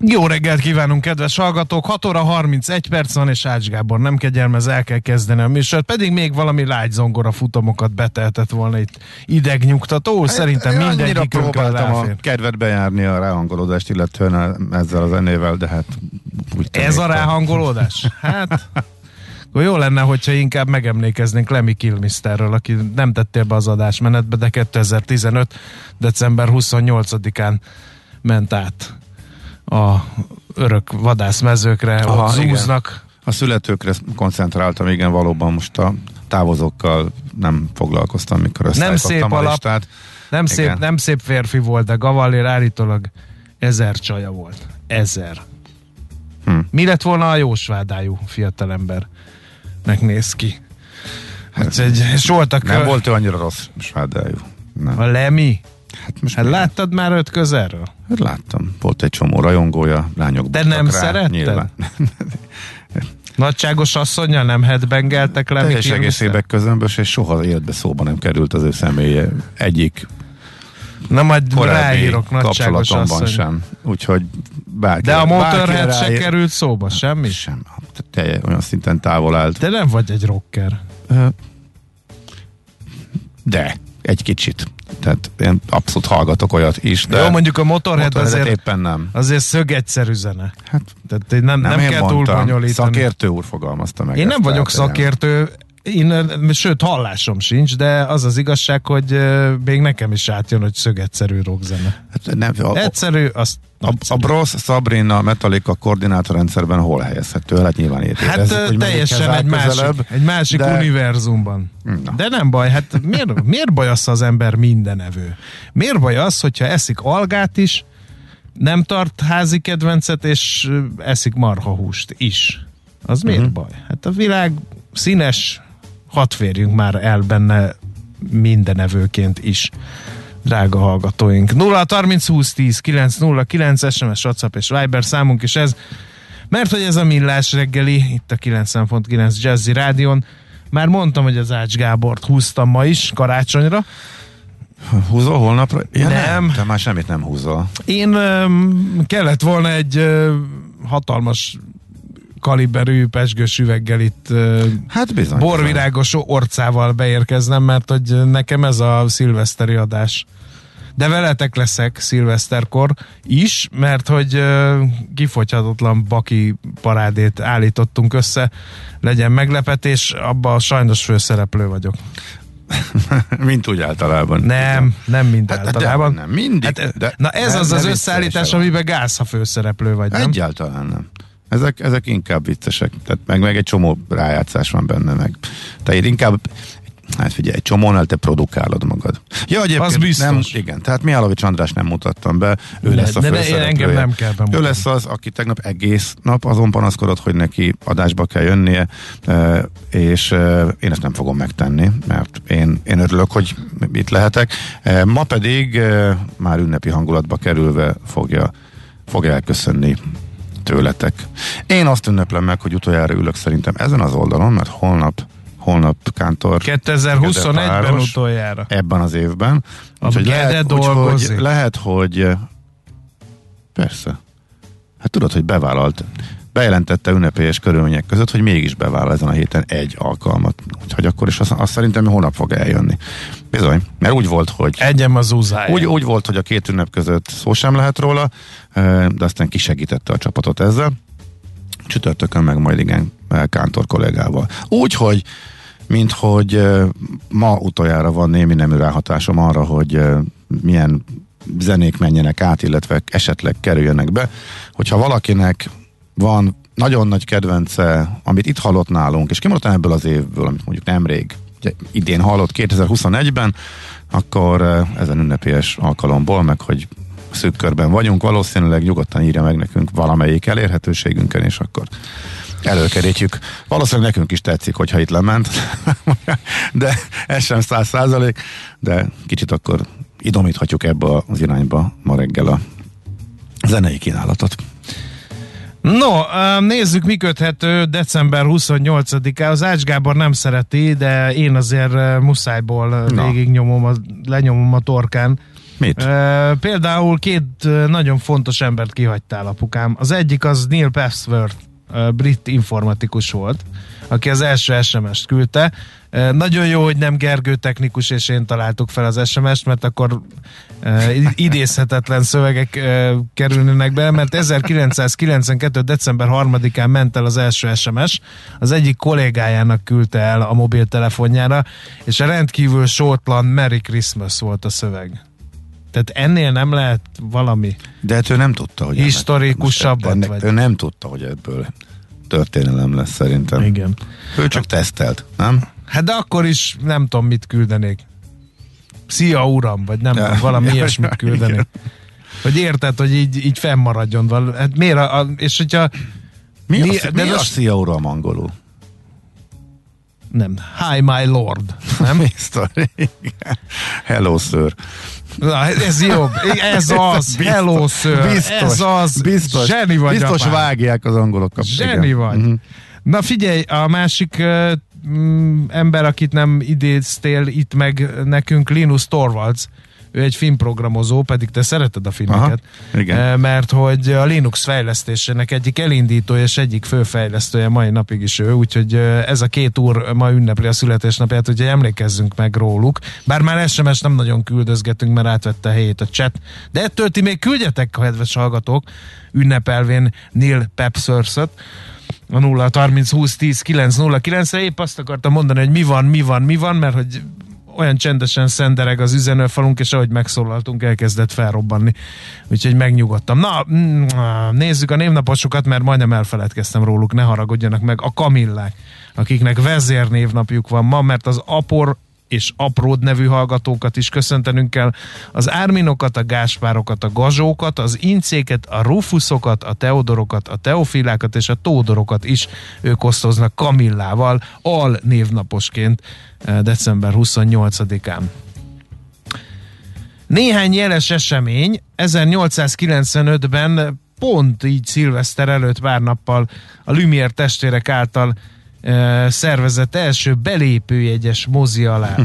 Jó reggelt kívánunk, kedves hallgatók! 6 óra 31 perc van, és Ács Gábor nem kegyelmez, el kell kezdeni a műsort, pedig még valami lágy zongora futamokat beteltett volna itt idegnyugtató, szerintem Annyira mindegyikünkön próbáltam a ráfér. kedvet bejárni a ráhangolódást, illetően ezzel a zenével, de hát úgy Ez a ráhangolódás? Hát, akkor jó lenne, hogyha inkább megemlékeznénk Lemmy Kilmisterről, aki nem tettél be az adásmenetbe, de 2015. december 28-án ment át a örök vadászmezőkre, Aha, ott igen. zúznak. A születőkre koncentráltam, igen, valóban most a távozókkal nem foglalkoztam, mikor összeállítottam szép a alap. listát. Nem szép, Igen. nem szép férfi volt, de Gavallér állítólag ezer csaja volt. Ezer. Hm. Mi lett volna a jósvádájú fiatalember? Néz ki. Hát, egy, és voltak Nem volt ő annyira rossz svádájú. Nem. a Lemi. Hát most Hát láttad már őt közelről? Hát láttam. Volt egy csomó rajongója, lányok buktak nem rá, szeretted? Nyilván. Nagyságos asszonya nem headbangeltek Lemi Teljes egészében közömbös, és soha életbe szóba nem került az ő személye egyik Na majd ráírok nagyságos asszony. sem. Úgyhogy bárki, De a Motorhead se ráír- került szóba, semmi? Sem. Te olyan szinten távol állt. Te nem vagy egy rocker. De, egy kicsit. Tehát én abszolút hallgatok olyat is, de Jó, mondjuk a Motorhead Motorheadet azért, éppen nem. azért szög egyszerű zene. Hát Tehát nem, nem, nem kell mondtam, túl bonyolítani. Szakértő úr fogalmazta meg. Én nem ezt, vagyok szakértő, én, ö, sőt hallásom sincs, de az az igazság, hogy még nekem is átjön, hogy szögegyszerű rockzene. Hát nem, a, Egyszerű, azt a, a Bros Sabrina Metallica koordinátorrendszerben hol helyezhető? Hát nyilván érted. Hát ö, teljesen egy másik, egy másik de- univerzumban. Na. De nem baj, hát miért, miért baj az, az ember mindenevő? Miért baj az, hogyha eszik algát is, nem tart házi kedvencet, és eszik marhahúst is? Az miért Mhm. baj? Hát a világ színes, hadd férjünk már el benne mindenevőként is drága hallgatóink. 0 30 20 10 9 0 9 SMS, WhatsApp és Viber számunk is ez. Mert hogy ez a millás reggeli, itt a 90.9 Jazzy Rádion, már mondtam, hogy az Ács Gábort húztam ma is, karácsonyra. Húzol holnapra? Ja, Nem. Te már semmit nem húzol. Én öm, kellett volna egy ö, hatalmas kaliberű pesgős üveggel itt Hát bizony. borvirágos orcával beérkeznem, mert hogy nekem ez a szilveszteri adás. De veletek leszek szilveszterkor is, mert hogy kifogyhatatlan baki parádét állítottunk össze, legyen meglepetés, abban sajnos főszereplő vagyok. Mint úgy általában. Nem, nem mind Hát, de általában. nem, mindig. Hát, de na ez nem- az nem az összeállítás, amiben gáz, ha főszereplő vagy, nem? Egyáltalán nem. Ezek, ezek inkább viccesek. Tehát meg, meg egy csomó rájátszás van benne. Meg. Tehát inkább Hát figyelj, egy csomónál te produkálod magad. Ja, egyébként Az biztos. Nem, igen, tehát Mihálovics András nem mutattam be, ő Ne- lesz a de főszereplője. engem nem kell bemutatni. Ő lesz az, aki tegnap egész nap azon panaszkodott, hogy neki adásba kell jönnie, eh, és eh, én ezt nem fogom megtenni, mert én, én örülök, hogy itt lehetek. Eh, Ma pedig már ünnepi hangulatba kerülve fogja, fogja elköszönni tőletek. Én azt ünneplem meg, hogy utoljára ülök szerintem ezen az oldalon, mert holnap holnap Kántor 2021-ben Páros utoljára. ebben az évben. A Úgyhogy lehet, úgyhogy lehet, hogy persze. Hát tudod, hogy bevállalt bejelentette ünnepélyes körülmények között, hogy mégis bevállal ezen a héten egy alkalmat. Úgyhogy akkor is azt, azt szerintem hónap fog eljönni. Bizony, mert úgy volt, hogy Egyem az uzája. úgy, úgy volt, hogy a két ünnep között szó sem lehet róla, de aztán kisegítette a csapatot ezzel. Csütörtökön meg majd igen Kántor kollégával. Úgyhogy mint hogy ma utoljára van némi nemű ráhatásom arra, hogy milyen zenék menjenek át, illetve esetleg kerüljenek be. Hogyha valakinek van nagyon nagy kedvence, amit itt hallott nálunk, és kimondottan ebből az évből, amit mondjuk nemrég, ugye idén hallott 2021-ben, akkor eh, ezen ünnepélyes alkalomból, meg hogy szűk körben vagyunk, valószínűleg nyugodtan írja meg nekünk valamelyik elérhetőségünkön, és akkor előkerítjük. Valószínűleg nekünk is tetszik, hogyha itt lement, de ez sem száz százalék, de kicsit akkor idomíthatjuk ebbe az irányba ma reggel a zenei kínálatot. No, nézzük, mi köthető december 28-á. Az Ács Gábor nem szereti, de én azért ö, muszájból ö, Na. végignyomom, a, lenyomom a torkán. Mit? Ö, Például két nagyon fontos embert kihagytál, apukám. Az egyik az Neil Passworth, brit informatikus volt, aki az első SMS-t küldte. Nagyon jó, hogy nem Gergő technikus és én találtuk fel az SMS-t, mert akkor idézhetetlen szövegek kerülnének be, mert 1992. december 3-án ment el az első SMS, az egyik kollégájának küldte el a mobiltelefonjára, és a rendkívül sótlan Merry Christmas volt a szöveg. Tehát ennél nem lehet valami. De hát ő nem tudta, hogy Historikusabbat ennek, vagy? Ő nem tudta, hogy ebből történelem lesz szerintem. Igen. Ő csak tesztelt, nem? Hát de akkor is nem tudom, mit küldenék. Szia uram, vagy nem tudom, valami Ja, ilyesmit ja, küldenék. igen. Hogy érted, hogy így, így fennmaradjon. Hát miért? A, a, és hogyha Mi, Mi- mi, de a, mi a szia uram angolul? nem, hi my lord, nem? Biztos. Hello, sir. Na, ez jobb. Ez az. Biztos, Hello, sir. Biztos, ez az. Biztos, Zseni vagy, biztos apám. vágják az angolok. kap- Zseni igen. vagy. Mhm. Na figyelj, a másik uh, ember, akit nem idéztél itt meg nekünk, Linus Torvalds, ő egy filmprogramozó, pedig te szereted a filmeket. Aha, igen. Mert hogy a Linux fejlesztésének egyik elindítója és egyik főfejlesztője mai napig is ő, úgyhogy ez a két úr ma ünnepli a születésnapját, úgyhogy emlékezzünk meg róluk. Bár már SMS nem nagyon küldözgetünk, mert átvette a helyét a chat. De ettől ti még küldjetek, kedves hallgatók, ünnepelvén Neil Pepsörszöt a 0 30 20 10 9 0 9 re épp azt akartam mondani, hogy mi van, mi van, mi van, mert hogy olyan csendesen szendereg az üzenőfalunk, és ahogy megszólaltunk, elkezdett felrobbanni. Úgyhogy megnyugodtam. Na, mm, nézzük a névnaposokat, mert majdnem elfeledkeztem róluk, ne haragudjanak meg. A Kamillák, akiknek vezérnévnapjuk van ma, mert az Apor és Apród nevű hallgatókat is köszöntenünk kell. Az Árminokat, a Gáspárokat, a Gazsókat, az Incéket, a Rufuszokat, a Teodorokat, a Teofilákat és a Tódorokat is ők osztoznak Kamillával al névnaposként eh, december 28-án. Néhány jeles esemény 1895-ben pont így szilveszter előtt pár nappal a Lumière testvérek által szervezett első belépőjegyes mozi, alá,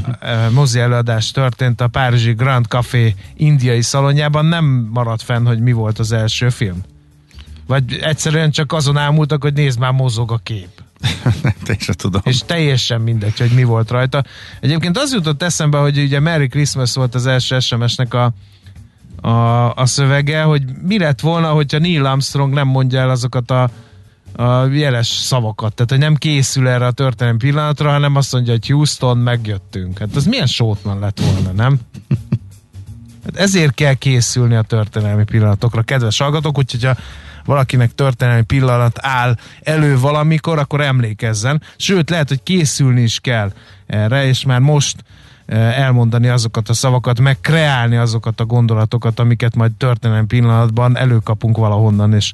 mozi előadás történt a Párizsi Grand Café indiai szalonjában. Nem maradt fenn, hogy mi volt az első film. Vagy egyszerűen csak azon ámultak, hogy nézd már mozog a kép. Te se tudom. És teljesen mindegy, hogy mi volt rajta. Egyébként az jutott eszembe, hogy ugye Merry Christmas volt az első SMS-nek a, a, a szövege, hogy mi lett volna, hogyha Neil Armstrong nem mondja el azokat a, a jeles szavakat. Tehát, hogy nem készül erre a történelmi pillanatra, hanem azt mondja, hogy Houston, megjöttünk. Hát az milyen sótlan lett volna, nem? Hát ezért kell készülni a történelmi pillanatokra, kedves hallgatók, úgyhogy ha valakinek történelmi pillanat áll elő valamikor, akkor emlékezzen. Sőt, lehet, hogy készülni is kell erre, és már most eh, elmondani azokat a szavakat, meg kreálni azokat a gondolatokat, amiket majd történelmi pillanatban előkapunk valahonnan, és,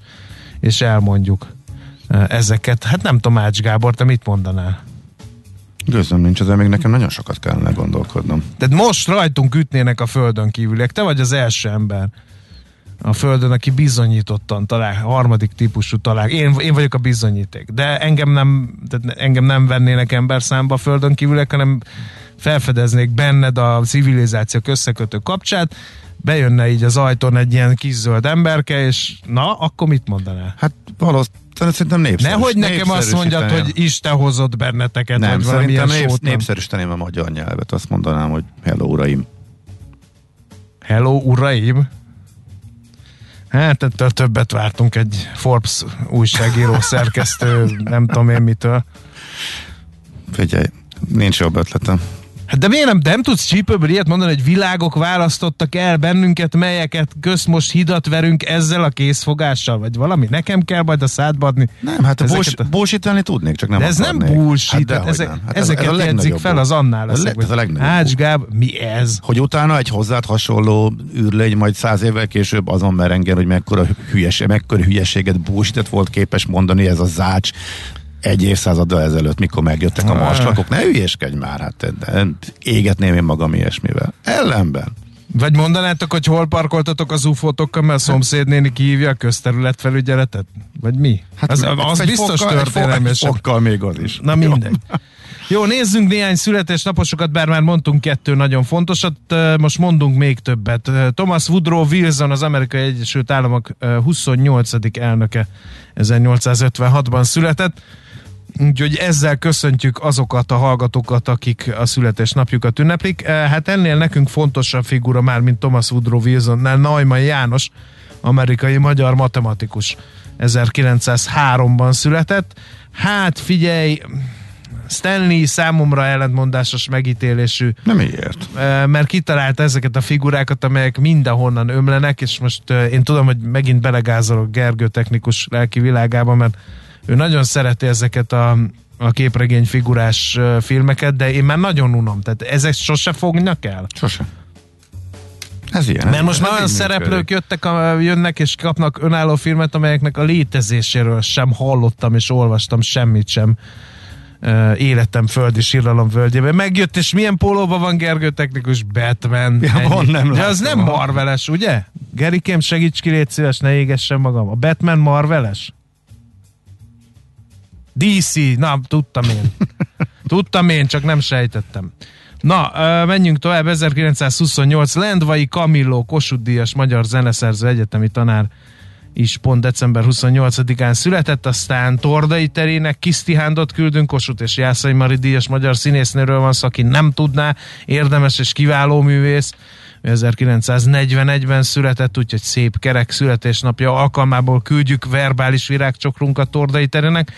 és elmondjuk ezeket. Hát nem tudom, Ács Gábor, te mit mondanál? Gőzöm nincs, ezzel még nekem nagyon sokat kellene gondolkodnom. Tehát most rajtunk ütnének a földön kívüliek. Te vagy az első ember a földön, aki bizonyítottan talál, harmadik típusú talál. Én, én vagyok a bizonyíték. De engem nem, tehát engem nem vennének ember számba a földön kívüliek, hanem felfedeznék benned a civilizációk összekötő kapcsát, bejönne így az ajtón egy ilyen kis zöld emberke, és na, akkor mit mondanál? Hát valószínűleg szerintem népszerűs. Nehogy nekem azt mondjad, hogy Isten hozott benneteket, Nem, vagy valamilyen szerintem nép, sótlan. népszerűsíteném a magyar nyelvet. Azt mondanám, hogy hello uraim. Hello, uraim! Hát ettől többet vártunk egy Forbes újságíró, szerkesztő, nem tudom én mitől. Figyelj, nincs jobb ötletem. Hát de miért nem, de nem tudsz csípőből ilyet mondani, hogy világok választottak el bennünket, melyeket köz most hidat verünk ezzel a készfogással, vagy valami? Nekem kell majd a szádba adni. Nem, hát bullshit, a- bullshittelni tudnék, csak nem De ez nem akarnék. bullshit, Hát hát ezek, nem. Hát ez- ezeket ez jegyzik fel az annál Ez, leszek. le- ez a legnagyobb Ács. Gáb, mi ez? Hogy utána egy hozzád hasonló űrlény majd száz évvel később azon merengen, hogy mekkora, hülyeség, mekkora hülyeséget bullshitet volt képes mondani ez a zács egy évszázaddal ezelőtt, mikor megjöttek a Ah. marslakok. Ne hülyeskedj már, hát égetném én magam ilyesmivel. Ellenben. Vagy mondanátok, hogy hol parkoltatok az UFO-tokkal, mert a szomszédnéni kihívja a közterületfelügyeletet? Vagy mi? Hát az, az biztos. Egy fokkal még az is. Na mindegy. Jó, nézzünk néhány születésnaposokat, bár már mondtunk kettő nagyon fontosat, most mondunk még többet. Thomas Woodrow Wilson, az Amerikai Egyesült Államok ö, 28. elnöke 1856-ban született. Úgyhogy ezzel köszöntjük azokat a hallgatókat, akik a születésnapjukat ünneplik. Eh, Hát ennél nekünk fontosabb figura már, mint Thomas Woodrow Wilsonnál, Neumann János, amerikai magyar matematikus. 1903-ban született. Hát figyelj, Stanley számomra ellentmondásos megítélésű Nem miért? Eh, mert kitalálta ezeket a figurákat, amelyek mindenhonnan ömlenek, és most eh, én tudom, hogy megint belegázolok Gergő technikus lelki világába, mert ő nagyon szereti ezeket a, a képregény figurás filmeket, de én már nagyon unom, tehát ezek sose fognak el. Sose. Ez ilyen. Mert most már olyan szereplők működik. jöttek, a, jönnek és kapnak önálló filmet, amelyeknek a létezéséről sem hallottam és olvastam semmit sem életem földi síralom völgyében. Megjött, és milyen pólóban van Gergő technikus? Batman. Ja, Ennyi. van, nem De az nem Marveles, ugye? Gerikém, segíts ki, légy szíves, ne égessem magam. A Batman Marveles? DC, na, tudtam én. Tudtam én, csak nem sejtettem. Na, menjünk tovább. 1928 Lendvai Kamilló, Kossuth Díjas, magyar zeneszerző, egyetemi tanár is pont december 28-án született, aztán Tordai terének Kisztihándot küldünk, Kossuth és Jászai Mari Díjas magyar színésznőről van szó, aki nem tudná, érdemes és kiváló művész. Ő 1941-ben született, úgyhogy szép kerek születésnapja alkalmából küldjük verbális virágcsokrunkat Tordai terének.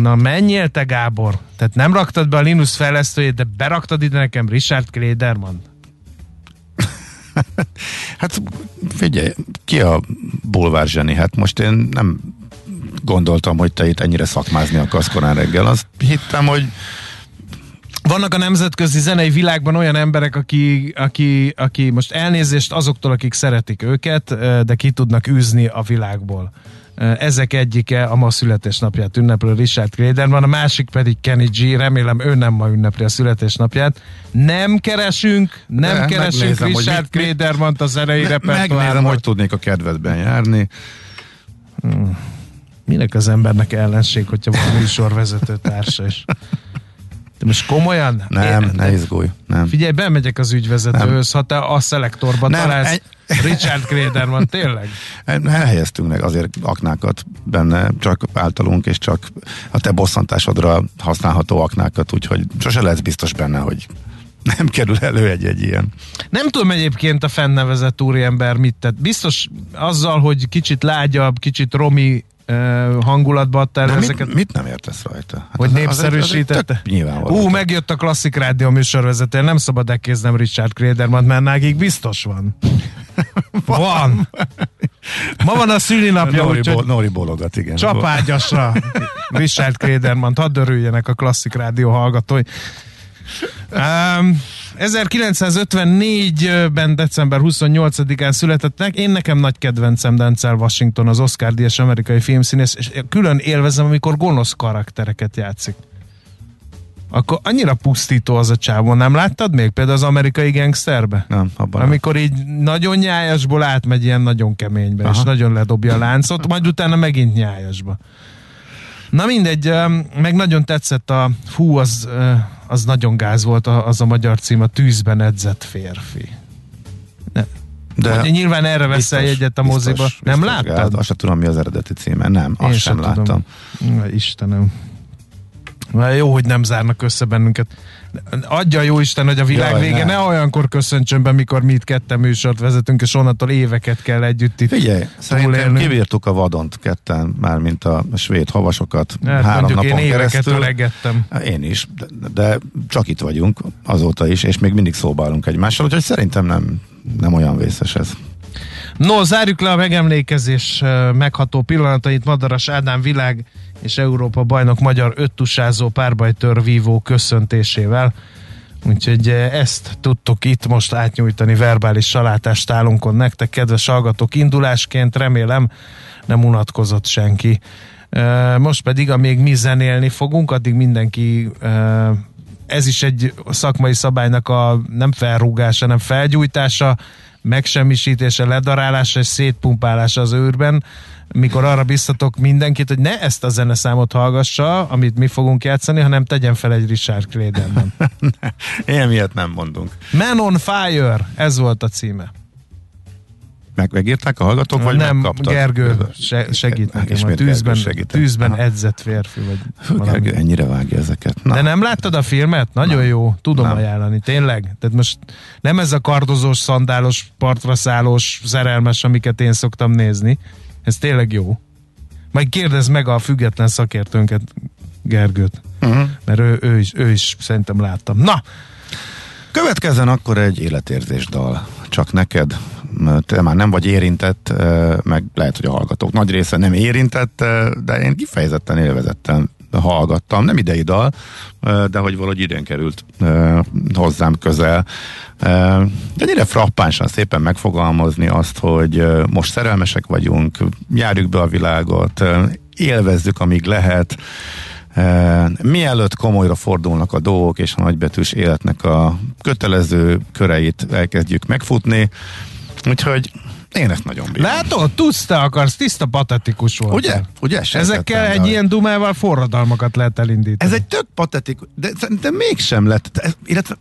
Na menjél te Gábor, tehát nem raktad be a Linus fejlesztőjét, de beraktad ide nekem Richard Klederman. Hát figyelj, ki a bulvár zseni? Hát most én nem gondoltam, hogy te itt ennyire szakmázni akarsz korán reggel. Azt hittem, hogy Vannak a nemzetközi zenei világban olyan emberek, aki, aki, aki most elnézést azoktól, akik szeretik őket, de ki tudnak űzni a világból. Ö, Ezek egyike a ma születésnapját ünneplő Richard Klederman, a másik pedig Kenny G. Remélem ő nem ma ünnepli a születésnapját. Nem keresünk, nem De, keresünk Richard Kledermant a zenei me- megnézem, repertoárban. hogy tudnék a kedvedben járni. Minek az embernek ellenség, hogyha van műsorvezető társa is? De most komolyan? Nem, Én- ne izgulj. Nem. Figyelj, bemegyek az ügyvezetőhöz, ha te a szelektorban Nem, találsz egy- Richard Klederman, tényleg? Elhelyeztünk meg azért aknákat benne, csak általunk, és csak a te bosszantásodra használható aknákat, úgyhogy sose lesz biztos benne, hogy nem kerül elő egy-egy ilyen. Nem tudom egyébként a fennnevezett úriember mit tett. Biztos azzal, hogy kicsit lágyabb, kicsit romi hangulatba adta el ezeket. mit, mit nem értesz rajta? Hát Hogy az- az- az- népszerűsítette? az- tök Nyilvánvaló. Ú, megjött a klasszik rádió műsorvezető, nem szabad elkéznem Richard Klederman, mert nákik biztos van. Van. Ma van a szülinapja, Nori, úgyhogy bo- Nori bologat, igen. csapágyasra Richard Klederman, hadd örüljenek a klasszik rádió hallgatói. Um, 1954-ben december 28-án születettek. Én nekem nagy kedvencem Denzel Washington, az Oscar díjas amerikai filmszínész, és külön élvezem, amikor gonosz karaktereket játszik. Akkor annyira pusztító az a csávó, nem láttad még? Például az amerikai gangsterbe? Nem, abban nem. Amikor így nagyon nyájasból átmegy ilyen nagyon keménybe, Aha. és nagyon ledobja a láncot, majd utána megint nyájasba. Na mindegy, meg nagyon tetszett a, fú, az, az nagyon gáz volt az a magyar cím, a tűzben edzett férfi. Ne. De Hogy nyilván erre veszel egyet a moziba. Biztos, nem biztos, láttad? Hát azt sem tudom, mi az eredeti címe. Nem, azt Én sem, sem láttam. Tudom. Istenem. Na, jó, hogy nem zárnak össze bennünket. Adja jó Isten, hogy a világ Jaj, vége ne. ne olyankor köszöntsön be, mikor mi itt ketten műsort vezetünk, és onnantól éveket kell együtt itt Figyelj, szerintem kibírtuk a vadont ketten, már mint a svéd havasokat hát, három napon én keresztül. Én is, de, de csak itt vagyunk azóta is, és még mindig szóbálunk egymással, úgyhogy szerintem nem, nem olyan vészes ez. No, zárjuk le a megemlékezés megható pillanatait. Madaras Ádám világ és Európa bajnok magyar öttusázó párbajtörvívó köszöntésével. Úgyhogy ezt tudtuk itt most átnyújtani verbális salátást nektek, kedves hallgatók, indulásként remélem nem unatkozott senki. Most pedig, amíg mi zenélni fogunk, addig mindenki ez is egy szakmai szabálynak a nem felrúgása, hanem felgyújtása, megsemmisítése, ledarálása és szétpumpálása az őrben, mikor arra biztatok mindenkit, hogy ne ezt a zeneszámot hallgassa, amit mi fogunk játszani, hanem tegyen fel egy Richard Clayderben. Ilyen miatt nem mondunk. Man on Fire, ez volt a címe. Meg, megírták a hallgatók, vagy Nem, megkaptak? Gergő se, segít nekem, a tűzben, tűzben edzett férfi. Vagy Fú, Gergő ennyire vágja ezeket. Na. De nem láttad a filmet? Nagyon nem. jó, tudom nem. ajánlani, tényleg. Tehát most nem ez a kardozós, szandálos, partra szállós, szerelmes, amiket én szoktam nézni. Ez tényleg jó. Majd kérdezd meg a független szakértőnket, Gergőt. Uh-huh. Mert ő, ő, is, ő is szerintem láttam. Na! Következzen akkor egy életérzés dal. Csak neked te már nem vagy érintett, meg lehet, hogy a hallgatók nagy része nem érintett, de én kifejezetten élvezettem hallgattam, nem idei dal, de hogy valahogy idén került hozzám közel. De ennyire frappánsan szépen megfogalmazni azt, hogy most szerelmesek vagyunk, járjuk be a világot, élvezzük, amíg lehet, mielőtt komolyra fordulnak a dolgok, és a nagybetűs életnek a kötelező köreit elkezdjük megfutni, Úgyhogy én ezt nagyon bírom. Látod, tudsz, te akarsz, tiszta patetikus volt. Ugye? Ugye? Ezekkel egy de... ilyen dumával forradalmakat lehet elindítani. Ez egy tök patetikus, de szerintem mégsem lett, ez, illetve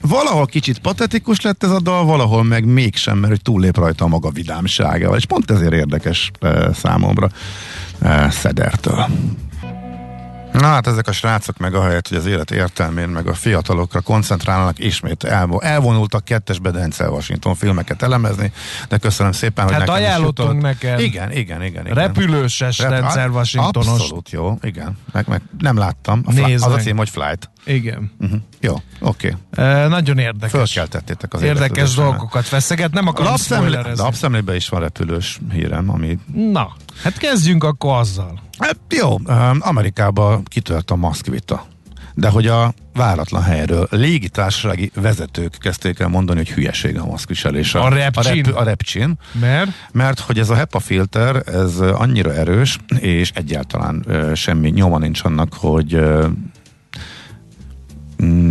valahol kicsit patetikus lett ez a dal, valahol meg mégsem, mert hogy túllép rajta a maga vidámságával, és pont ezért érdekes e, számomra e, Szedertől. Na hát ezek a srácok meg ahelyett, hogy az élet értelmén, meg a fiatalokra koncentrálnak, ismét elvo- elvonultak kettes Bedence Washington filmeket elemezni, de köszönöm szépen, hogy hát nekem ajánlottunk neked. Igen, igen, igen. igen. Repülőses Rep- Washingtonos. Abszolút jó, igen. Meg, meg nem láttam. A fl- az a cím, hogy Flight. Igen. Uh-huh. Jó, oké. Okay. E, nagyon érdekes. Fölkeltettétek az Érdekes dolgokat feszeget, nem akarom spoilerezni. Lapszemlében is van repülős hírem, ami... Na, hát kezdjünk akkor azzal. Hát jó, Amerikában kitört a maszkvita. De hogy a váratlan helyről légitársasági vezetők kezdték el mondani, hogy hülyeség a maszkviselés. A, repcsin? A, rep, a repcsin. Mert? Mert hogy ez a HEPA filter, ez annyira erős, és egyáltalán semmi nyoma nincs annak, hogy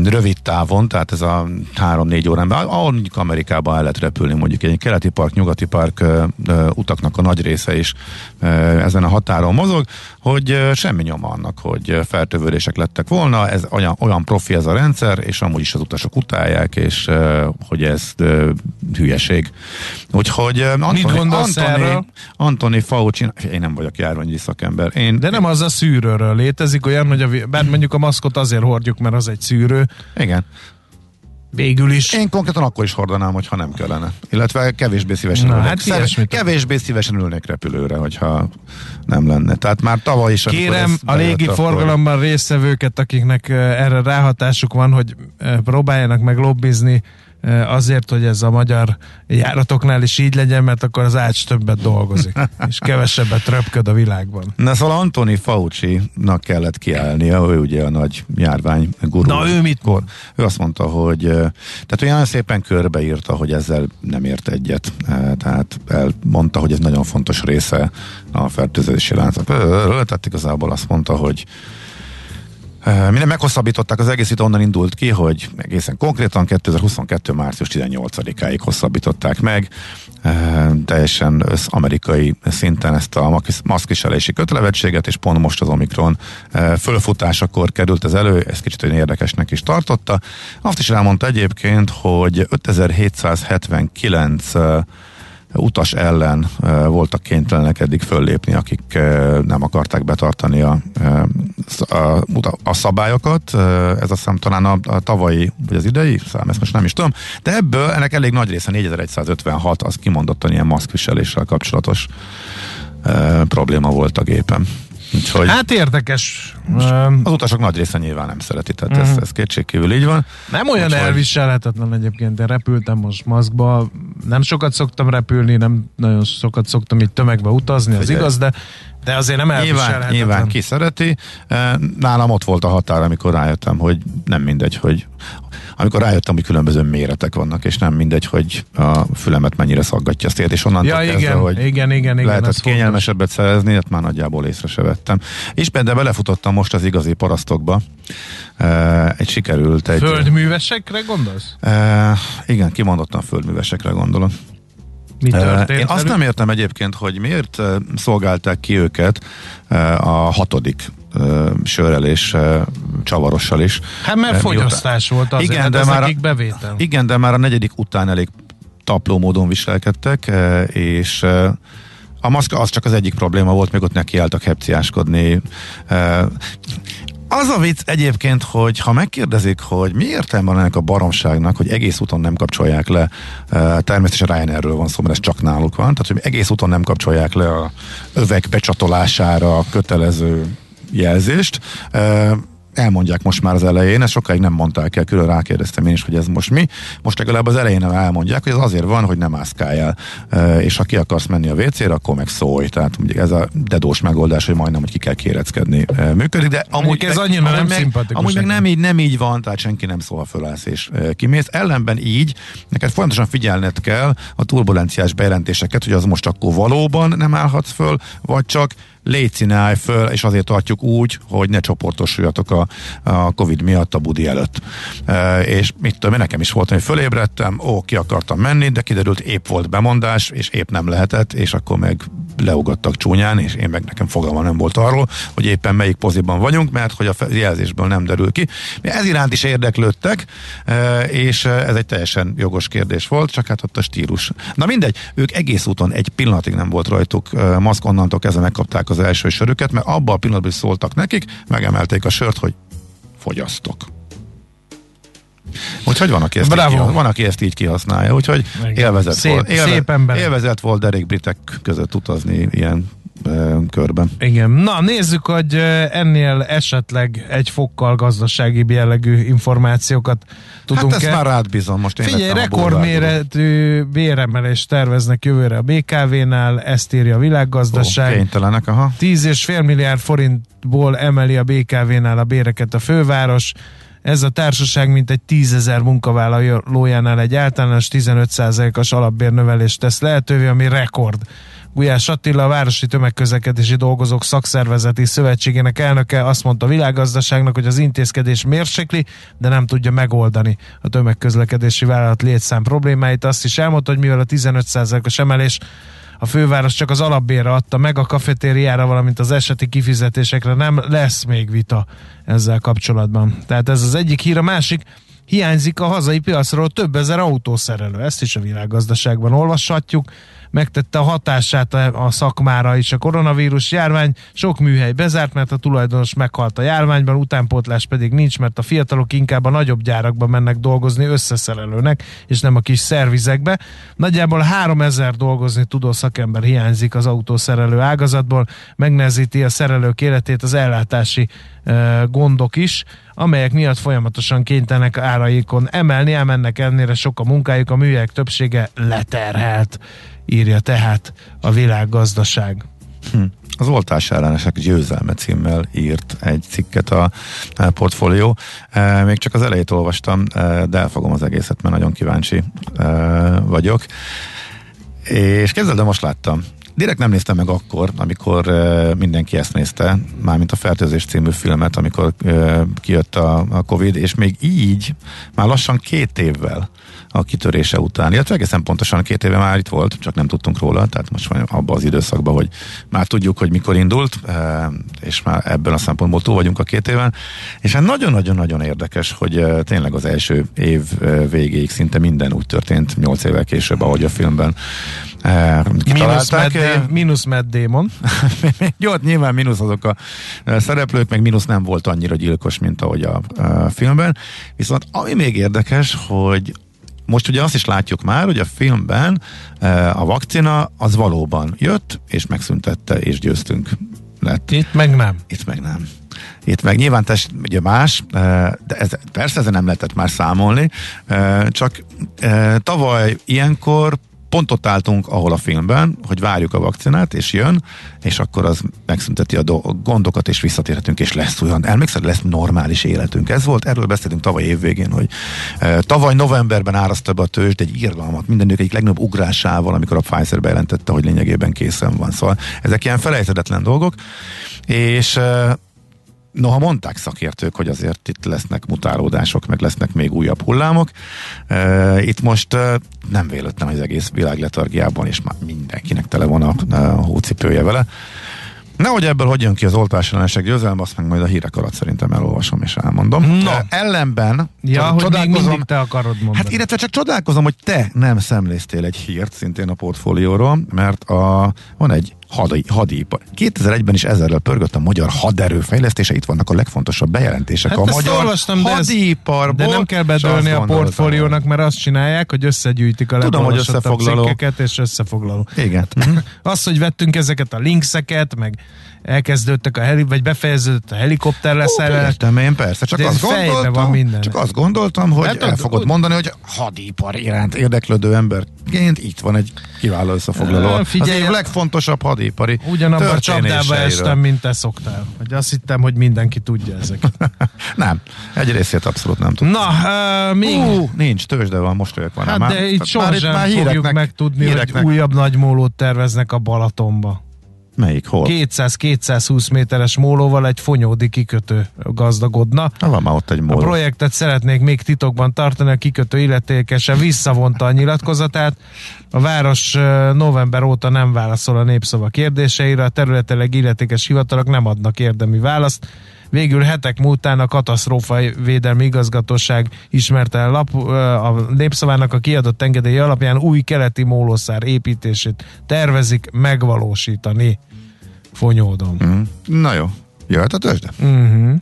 rövid távon, tehát ez a három-négy órán, ahol mondjuk Amerikában el lehet repülni, mondjuk egy keleti park, nyugati park ö, ö, utaknak a nagy része is ö, ezen a határon mozog, hogy ö, semmi nyoma annak, hogy feltövődések lettek volna, ez olyan, olyan profi ez a rendszer, és amúgy is az utasok utálják, és ö, hogy ez ö, hülyeség. Úgyhogy Antoni, Mit gondolsz Antoni, erről? Antoni Fauci, én nem vagyok járványi szakember. Én, De nem az a szűrőről létezik olyan, hogy a, bár mondjuk a maszkot azért hordjuk, mert az egy szűrő, szűrő. Igen. Végül is. Én konkrétan akkor is hordanám, hogyha nem kellene. Illetve kevésbé szívesen Na, ülnék. Hát kevésbé szívesen ülnék repülőre, hogyha nem lenne. Tehát már tavaly is... Kérem a légi forgalomban akkor... résztvevőket, akiknek erre ráhatásuk van, hogy próbáljanak meg lobbizni azért, hogy ez a magyar járatoknál is így legyen, mert akkor az ács többet dolgozik, és kevesebbet röpköd a világban. Na szóval Antoni Fauci-nak kellett kiállnia, ő ugye a nagy járvány gurú. Na ő mit mond? Ő azt mondta, hogy tehát olyan szépen körbeírta, hogy ezzel nem ért egyet. Tehát elmondta, hogy ez nagyon fontos része a fertőzési láncnak. Tehát igazából azt mondta, hogy Minden meghosszabbították, az egész itt onnan indult ki, hogy egészen konkrétan 2022. március 18-áig hosszabbították meg, teljesen amerikai szinten ezt a maszkviselési kötelevettséget, és pont most az Omikron fölfutásakor került ez elő, ez kicsit olyan érdekesnek is tartotta. Azt is elmondta egyébként, hogy 5779 utas ellen voltak kénytelenek eddig föllépni, akik nem akarták betartani a, a, a szabályokat. Ez azt hiszem talán a, a tavalyi, vagy az idei szám, ezt most nem is tudom, de ebből ennek elég nagy része, 4156, az kimondottan ilyen maszkviseléssel kapcsolatos probléma volt a gépen. Úgyhogy hát érdekes. Az utasok nagy része nyilván nem szereti, tehát uh-huh. ez, mhm. ez kétségkívül így van. Nem olyan Úgyhogy... elviselhetetlen egyébként, én repültem most maszkba, nem sokat szoktam repülni, nem nagyon sokat szoktam itt tömegbe utazni, az Figyelj. igaz, de de azért nem nyilván, nyilván ki szereti. Nálam ott volt a határ, amikor rájöttem, hogy nem mindegy, hogy amikor rájöttem, hogy különböző méretek vannak, és nem mindegy, hogy a fülemet mennyire szaggatja azt és onnantól ja, kezdve, igen, hogy igen, igen, igen, lehetett kényelmesebbet szerezni, hát már nagyjából észre se vettem. És de belefutottam most az igazi parasztokba. egy sikerült egy... Földművesekre gondolsz? igen, kimondottan földművesekre gondolom. Mi történt Én azt nem értem egyébként, hogy miért szolgálták ki őket a hatodik sörrel és csavarossal is. Hát mert fogyasztás volt azért, igen, hát de már a, bevétel. Igen, de már a negyedik után elég tapló módon viselkedtek, és a maszka az csak az egyik probléma volt, még ott nekiálltak hepciáskodni. Az a vicc egyébként, hogy ha megkérdezik, hogy mi értelme van ennek a baromságnak, hogy egész úton nem kapcsolják le, természetesen Ryanairről van szó, mert ez csak náluk van, tehát hogy egész úton nem kapcsolják le a övek becsatolására kötelező jelzést elmondják most már az elején, ezt sokáig nem mondták el, külön rákérdeztem én is, hogy ez most mi. Most legalább az elején elmondják, hogy ez azért van, hogy nem mászkáljál. És ha ki akarsz menni a WC-re, akkor meg szólj. Tehát ugye ez a dedós megoldás, hogy majdnem, hogy ki kell kéreckedni működik, de amúgy ez annyira amúgy nem meg, szimpatikus. Amúgy meg nem így, nem így van, tehát senki nem szól, fölállsz és kimész. Ellenben így, neked fontosan figyelned kell a turbulenciás bejelentéseket, hogy az most akkor valóban nem állhatsz föl, vagy csak légy állj föl, és azért tartjuk úgy, hogy ne csoportosuljatok a, a Covid miatt a budi előtt. E, és mit tudom, nekem is volt, hogy fölébredtem, ó, ki akartam menni, de kiderült épp volt bemondás, és épp nem lehetett, és akkor meg leugattak csúnyán, és én meg nekem fogalma nem volt arról, hogy éppen melyik poziban vagyunk, mert hogy a jelzésből nem derül ki. Ez iránt is érdeklődtek, és ez egy teljesen jogos kérdés volt, csak hát ott a stílus. Na mindegy, ők egész úton egy pillanatig nem volt rajtuk maszk, onnantól kezdve megkapták az első sörüket, mert abban a pillanatban is szóltak nekik, megemelték a sört, hogy fogyasztok. Úgyhogy van, aki ezt, Bravo. így, van, aki ezt így kihasználja, úgyhogy élvezett szép, volt. Élve, szép ember. Élvezett volt derék britek között utazni ilyen körben. Igen. Na, nézzük, hogy ennél esetleg egy fokkal gazdasági jellegű információkat tudunk Hát ezt már rád bízom, most én Figyelj, rekordméretű béremelést terveznek jövőre a BKV-nál, ezt írja a világgazdaság. Ó, kénytelenek, aha. 10,5 milliárd forintból emeli a BKV-nál a béreket a főváros. Ez a társaság mintegy 10 ezer munkavállalójánál egy általános 15%-os alapbérnövelést tesz lehetővé, ami rekord. Gulyás Attila, a Városi Tömegközlekedési Dolgozók Szakszervezeti Szövetségének elnöke azt mondta a világgazdaságnak, hogy az intézkedés mérsékli, de nem tudja megoldani a tömegközlekedési vállalat létszám problémáit. Azt is elmondta, hogy mivel a 15%-os emelés a főváros csak az alapbérre adta meg, a kafetériára, valamint az eseti kifizetésekre nem lesz még vita ezzel kapcsolatban. Tehát ez az egyik hír, a másik, hiányzik a hazai piacról több ezer autószerelő. Ezt is a világgazdaságban olvashatjuk megtette a hatását a, szakmára is a koronavírus járvány. Sok műhely bezárt, mert a tulajdonos meghalt a járványban, utánpótlás pedig nincs, mert a fiatalok inkább a nagyobb gyárakba mennek dolgozni összeszerelőnek, és nem a kis szervizekbe. Nagyjából 3000 dolgozni tudó szakember hiányzik az autószerelő ágazatból, megnehezíti a szerelők életét az ellátási gondok is, amelyek miatt folyamatosan kénytelenek áraikon emelni, ám ennek ellenére sok a munkájuk, a műhelyek többsége leterhelt írja tehát a világgazdaság. Hm. Az oltás ellenesek győzelme címmel írt egy cikket a portfólió. E, még csak az elejét olvastam, e, de elfogom az egészet, mert nagyon kíváncsi e, vagyok. És képzeld, de most láttam. Direkt nem néztem meg akkor, amikor uh, mindenki ezt nézte, mármint a Fertőzés című filmet, amikor uh, kijött a, a Covid, és még így már lassan két évvel a kitörése után, illetve egészen pontosan két éve már itt volt, csak nem tudtunk róla, tehát most van abban az időszakban, hogy már tudjuk, hogy mikor indult, és már ebből a szempontból túl vagyunk a két éven, és hát nagyon-nagyon-nagyon érdekes, hogy tényleg az első év végéig szinte minden úgy történt, nyolc évvel később, ahogy a filmben Minusz Matt, minusz Matt Damon. Jó, hát nyilván mínusz azok a szereplők, meg mínusz nem volt annyira gyilkos, mint ahogy a, a filmben. Viszont ami még érdekes, hogy most ugye azt is látjuk már, hogy a filmben a vakcina az valóban jött, és megszüntette, és győztünk lett. Itt meg nem. Itt meg nem. Itt meg nyilván test, ugye más, de ez, persze ezen nem lehetett már számolni, csak tavaly ilyenkor pont ott álltunk, ahol a filmben, hogy várjuk a vakcinát, és jön, és akkor az megszünteti a do- gondokat, és visszatérhetünk, és lesz olyan, elmékszel, lesz normális életünk. Ez volt, erről beszéltünk tavaly évvégén, hogy e, tavaly novemberben áraszta be a tőzsd egy írgalmat, minden egyik legnagyobb ugrásával, amikor a Pfizer bejelentette, hogy lényegében készen van. Szóval ezek ilyen felejthetetlen dolgok, és e, Noha mondták szakértők, hogy azért itt lesznek mutálódások, meg lesznek még újabb hullámok. Itt most nem véletlen az egész világ letargiában, és már mindenkinek tele van a, hócipője vele. Nehogy ebből hogy jön ki az oltás ellenesek győzelme, azt meg majd a hírek alatt szerintem elolvasom és elmondom. No. Ellenben ja, hogy még mindig te akarod mondani. Hát illetve csak csodálkozom, hogy te nem szemléztél egy hírt szintén a portfólióról, mert a, van egy hadi, hadipar. 2001-ben is ezerrel pörgött a magyar haderő fejlesztése, itt vannak a legfontosabb bejelentések hát a magyar olvastam, de hadiparból. De nem kell bedőlni a portfóliónak, mert azt csinálják, hogy összegyűjtik a Tudom, hogy összefoglaló. és összefoglaló. Igen. az, hogy vettünk ezeket a linkszeket, meg elkezdődtek a heli, vagy befejeződött a helikopter leszerelés. Értem én persze, csak azt, gondoltam, van minden. csak azt gondoltam, hogy hát, el fogod mondani, hogy hadipar iránt érdeklődő emberként itt van egy kiváló összefoglaló. Figyelj, az a legfontosabb hadipari Ugyanabban a csapdába estem, mint te szoktál. Hogy azt hittem, hogy mindenki tudja ezeket. nem, egy részét abszolút nem tudom. Na, uh, még... Uh, nincs, tőzsde van, most vagyok van. Hát már, de itt sohasem fogjuk megtudni, híreknek. hogy újabb nagymólót terveznek a Balatonba. Melyik? Hol? 200-220 méteres mólóval egy fonyódi kikötő gazdagodna. Na, van már ott egy móló. A projektet szeretnék még titokban tartani, a kikötő illetékese visszavonta a nyilatkozatát. A város november óta nem válaszol a népszava kérdéseire, a területileg illetékes hivatalok nem adnak érdemi választ. Végül hetek múltán a katasztrófa védelmi igazgatóság ismerte el lap, a népszavának a kiadott engedély alapján új keleti mólószár építését tervezik megvalósítani. Fonyódom. Mm. Na jó, jöhet a tőzsde. Uh-huh.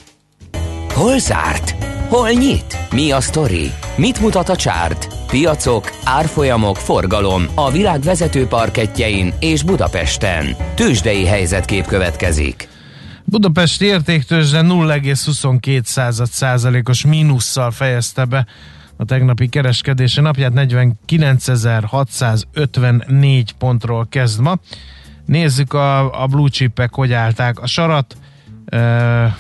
Hol zárt? Hol nyit? Mi a sztori? Mit mutat a csárt? Piacok, árfolyamok, forgalom a világ vezető parketjein és Budapesten. Tőzsdei helyzetkép következik. Budapest értéktőzsde 0,22 százalékos mínusszal fejezte be a tegnapi kereskedési napját 49.654 pontról kezd ma. Nézzük a, a blue chipek, hogy állták a sarat. E,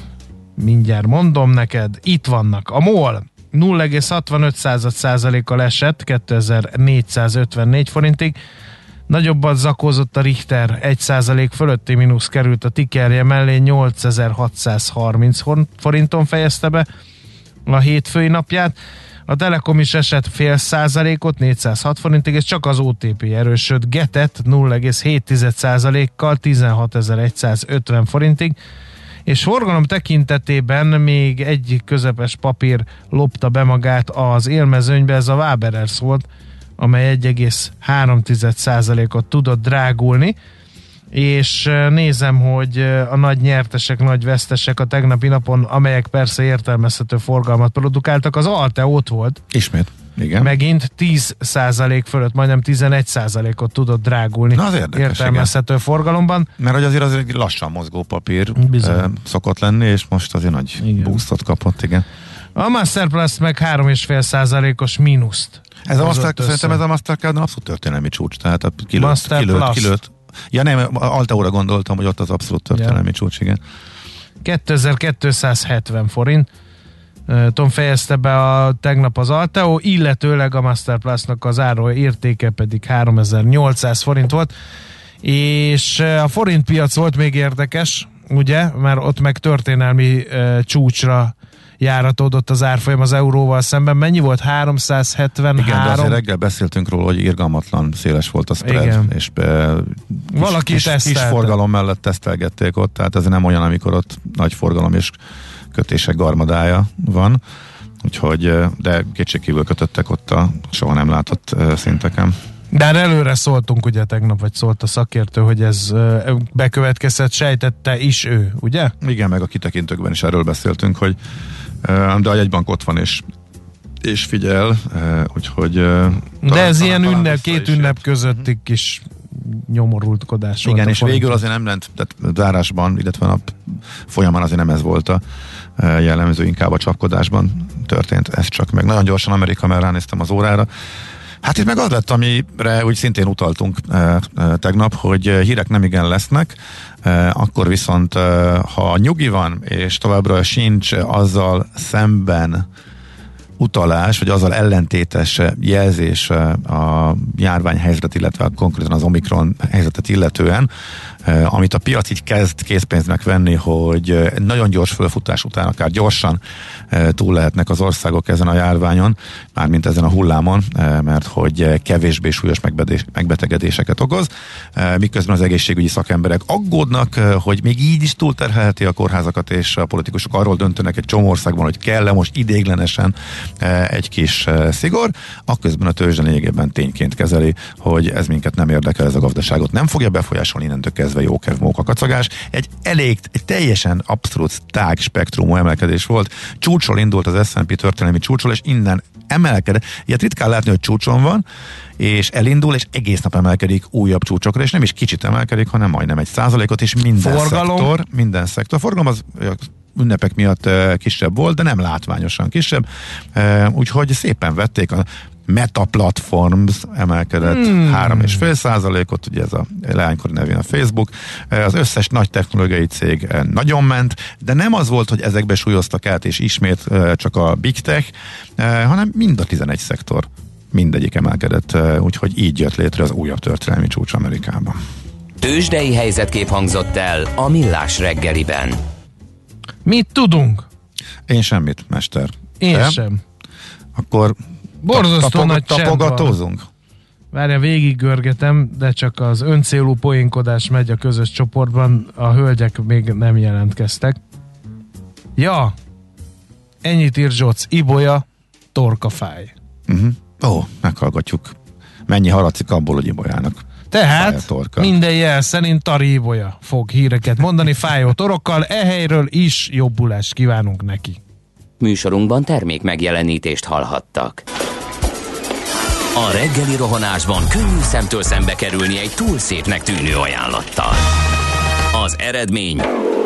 mindjárt mondom neked. Itt vannak. A MOL 0,65 százalékkal esett 2454 forintig. Nagyobbat zakózott a Richter, 1% fölötti mínusz került a tikerje mellé, 8630 forinton fejezte be a hétfői napját. A Telekom is esett fél százalékot, 406 forintig, és csak az OTP erősöd Getet 0,7 kal 16.150 forintig, és forgalom tekintetében még egy közepes papír lopta be magát az élmezőnybe, ez a Waberers volt, amely 1,3%-ot tudott drágulni, és nézem, hogy a nagy nyertesek, nagy vesztesek a tegnapi napon, amelyek persze értelmezhető forgalmat produkáltak, az Alte ott volt. Ismét. Igen. Megint 10% fölött, majdnem 11%-ot tudott drágulni Na az érdekes, értelmezhető igen. forgalomban. Mert hogy azért az egy lassan mozgó papír Bizony. szokott lenni, és most azért nagy igen. boostot kapott, igen. A Masterplus meg 3,5%-os mínuszt ez a Master, szerintem ez a Mastercard abszolút történelmi csúcs, tehát a kilőtt, Master kilőtt, Plus. kilőtt. Ja nem, Alteóra gondoltam, hogy ott az abszolút történelmi ja. csúcs, igen. 2270 forint. Tom fejezte be a, tegnap az Alteo, illetőleg a Masterplus-nak az áró értéke pedig 3800 forint volt És a forint piac volt még érdekes, ugye, mert ott meg történelmi uh, csúcsra járatódott az árfolyam az euróval szemben. Mennyi volt? 373? Igen, de azért reggel beszéltünk róla, hogy irgalmatlan széles volt a spread, Igen. és e, Valaki kis, kis, forgalom mellett tesztelgették ott, tehát ez nem olyan, amikor ott nagy forgalom és kötések garmadája van, úgyhogy, de kétségkívül kötöttek ott a soha nem látott szinteken. De hát előre szóltunk ugye tegnap, vagy szólt a szakértő, hogy ez bekövetkezett, sejtette is ő, ugye? Igen, meg a kitekintőkben is erről beszéltünk, hogy de a jegybank ott van, és és figyel, úgyhogy... De ez ilyen ünnep, két ünnep közötti kis nyomorultkodás volt Igen, a és végül azért nem lent, tehát zárásban, illetve nap folyamán azért nem ez volt a jellemző, inkább a csapkodásban történt ez csak meg. Nagyon gyorsan Amerika, mert ránéztem az órára. Hát itt meg az lett, amire úgy szintén utaltunk e, e, tegnap, hogy e, hírek nem igen lesznek, e, akkor viszont e, ha nyugi van, és továbbra sincs azzal szemben utalás, vagy azzal ellentétes jelzés a járványhelyzetet, illetve konkrétan az Omikron helyzetet illetően, eh, amit a piac így kezd készpénznek venni, hogy eh, nagyon gyors fölfutás után akár gyorsan eh, túl lehetnek az országok ezen a járványon, mármint ezen a hullámon, eh, mert hogy eh, kevésbé súlyos megbetegedéseket okoz, eh, miközben az egészségügyi szakemberek aggódnak, eh, hogy még így is túlterhelheti a kórházakat, és a politikusok arról döntenek egy csomó országban, hogy kell-e most idéglenesen eh, egy kis eh, szigor, akközben a tőzsde lényegében tényként kezeli, hogy ez minket nem érdekel, ez a gazdaságot nem fogja befolyásolni, innentől kezdve jókev móka kacagás. Egy elég, egy teljesen abszolút tág spektrumú emelkedés volt. Csúcsol indult az S&P történelmi csúcsol, és innen emelkedett. Ilyet ritkán látni, hogy csúcson van, és elindul, és egész nap emelkedik újabb csúcsokra, és nem is kicsit emelkedik, hanem majdnem egy százalékot, és minden Forgalom? szektor, minden szektor. Forgalom az ünnepek miatt kisebb volt, de nem látványosan kisebb, úgyhogy szépen vették a Meta Platforms emelkedett Hmm. három és fél százalékot, ugye ez a leánykori nevén a Facebook. Az összes nagy technológiai cég nagyon ment, de nem az volt, hogy ezekbe súlyoztak át, és ismét csak a Big Tech, hanem mind a 11 szektor mindegyik emelkedett, úgyhogy így jött létre az újabb történelmi csúcs Amerikában. Tőzsdei helyzetkép hangzott el a Millás reggeliben. Mit tudunk? Én semmit, mester. Én Te? sem. Akkor Borzasztó tapog- nagy tapogatózunk? Várja, végig de csak az öncélú poénkodás megy a közös csoportban, a hölgyek még nem jelentkeztek. Ja, ennyit ír Zsoc, Ibolya, torkafáj. Uh-huh. Ó, meghallgatjuk. Mennyi haladszik abból, hogy ibolyának. Tehát minden jel szerint Tari Ibolya fog híreket mondani fájó torokkal, e helyről is jobbulást kívánunk neki. Műsorunkban termék megjelenítést hallhattak. A reggeli rohanásban könnyű szemtől szembe kerülni egy túl szépnek tűnő ajánlattal. Az eredmény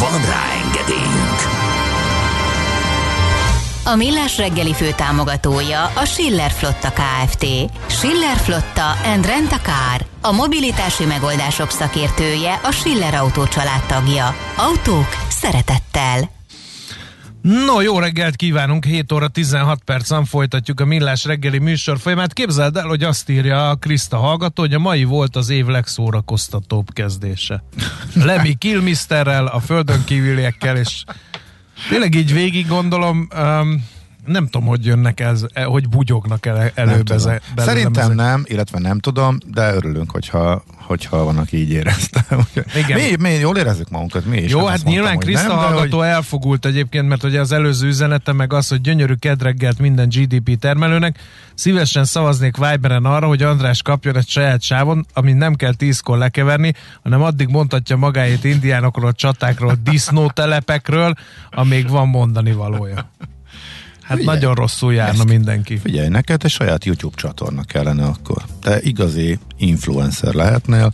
Van rá engedélyünk! A Millás reggeli fő támogatója a Schiller Flotta KFT. Schiller Flotta and Rent a Car. A mobilitási megoldások szakértője a Schiller Autó tagja. Autók szeretettel. No, jó reggelt kívánunk, 7 óra 16 percen folytatjuk a Millás reggeli műsor folyamát. Képzeld el, hogy azt írja a Kriszta hallgató, hogy a mai volt az év legszórakoztatóbb kezdése. Lemmy Kilmisterrel, a földön kívüliekkel, és tényleg így végig gondolom, um, nem tudom, hogy jönnek ez, e, hogy bugyognak el, előbb tudom. eze, belőlem Szerintem ezek. nem, illetve nem tudom, de örülünk, hogyha, hogyha van, aki így érezte. Igen. Mi, mi jól érezzük magunkat, mi is. Jó, hát mondtam, nyilván hogy Kriszta hallgató hogy- elfogult egyébként, mert ugye az előző üzenete meg az, hogy gyönyörű kedreggelt minden GDP termelőnek. Szívesen szavaznék Viberen arra, hogy András kapjon egy saját sávon, amit nem kell tízkor lekeverni, hanem addig mondhatja magáét indiánokról, csatákról, disznótelepekről, amíg van mondani valója. Hát Figyelj, nagyon rosszul járna ezt- mindenki. Figyelj, neked egy saját YouTube csatorna kellene akkor. Te igazi influencer lehetnél,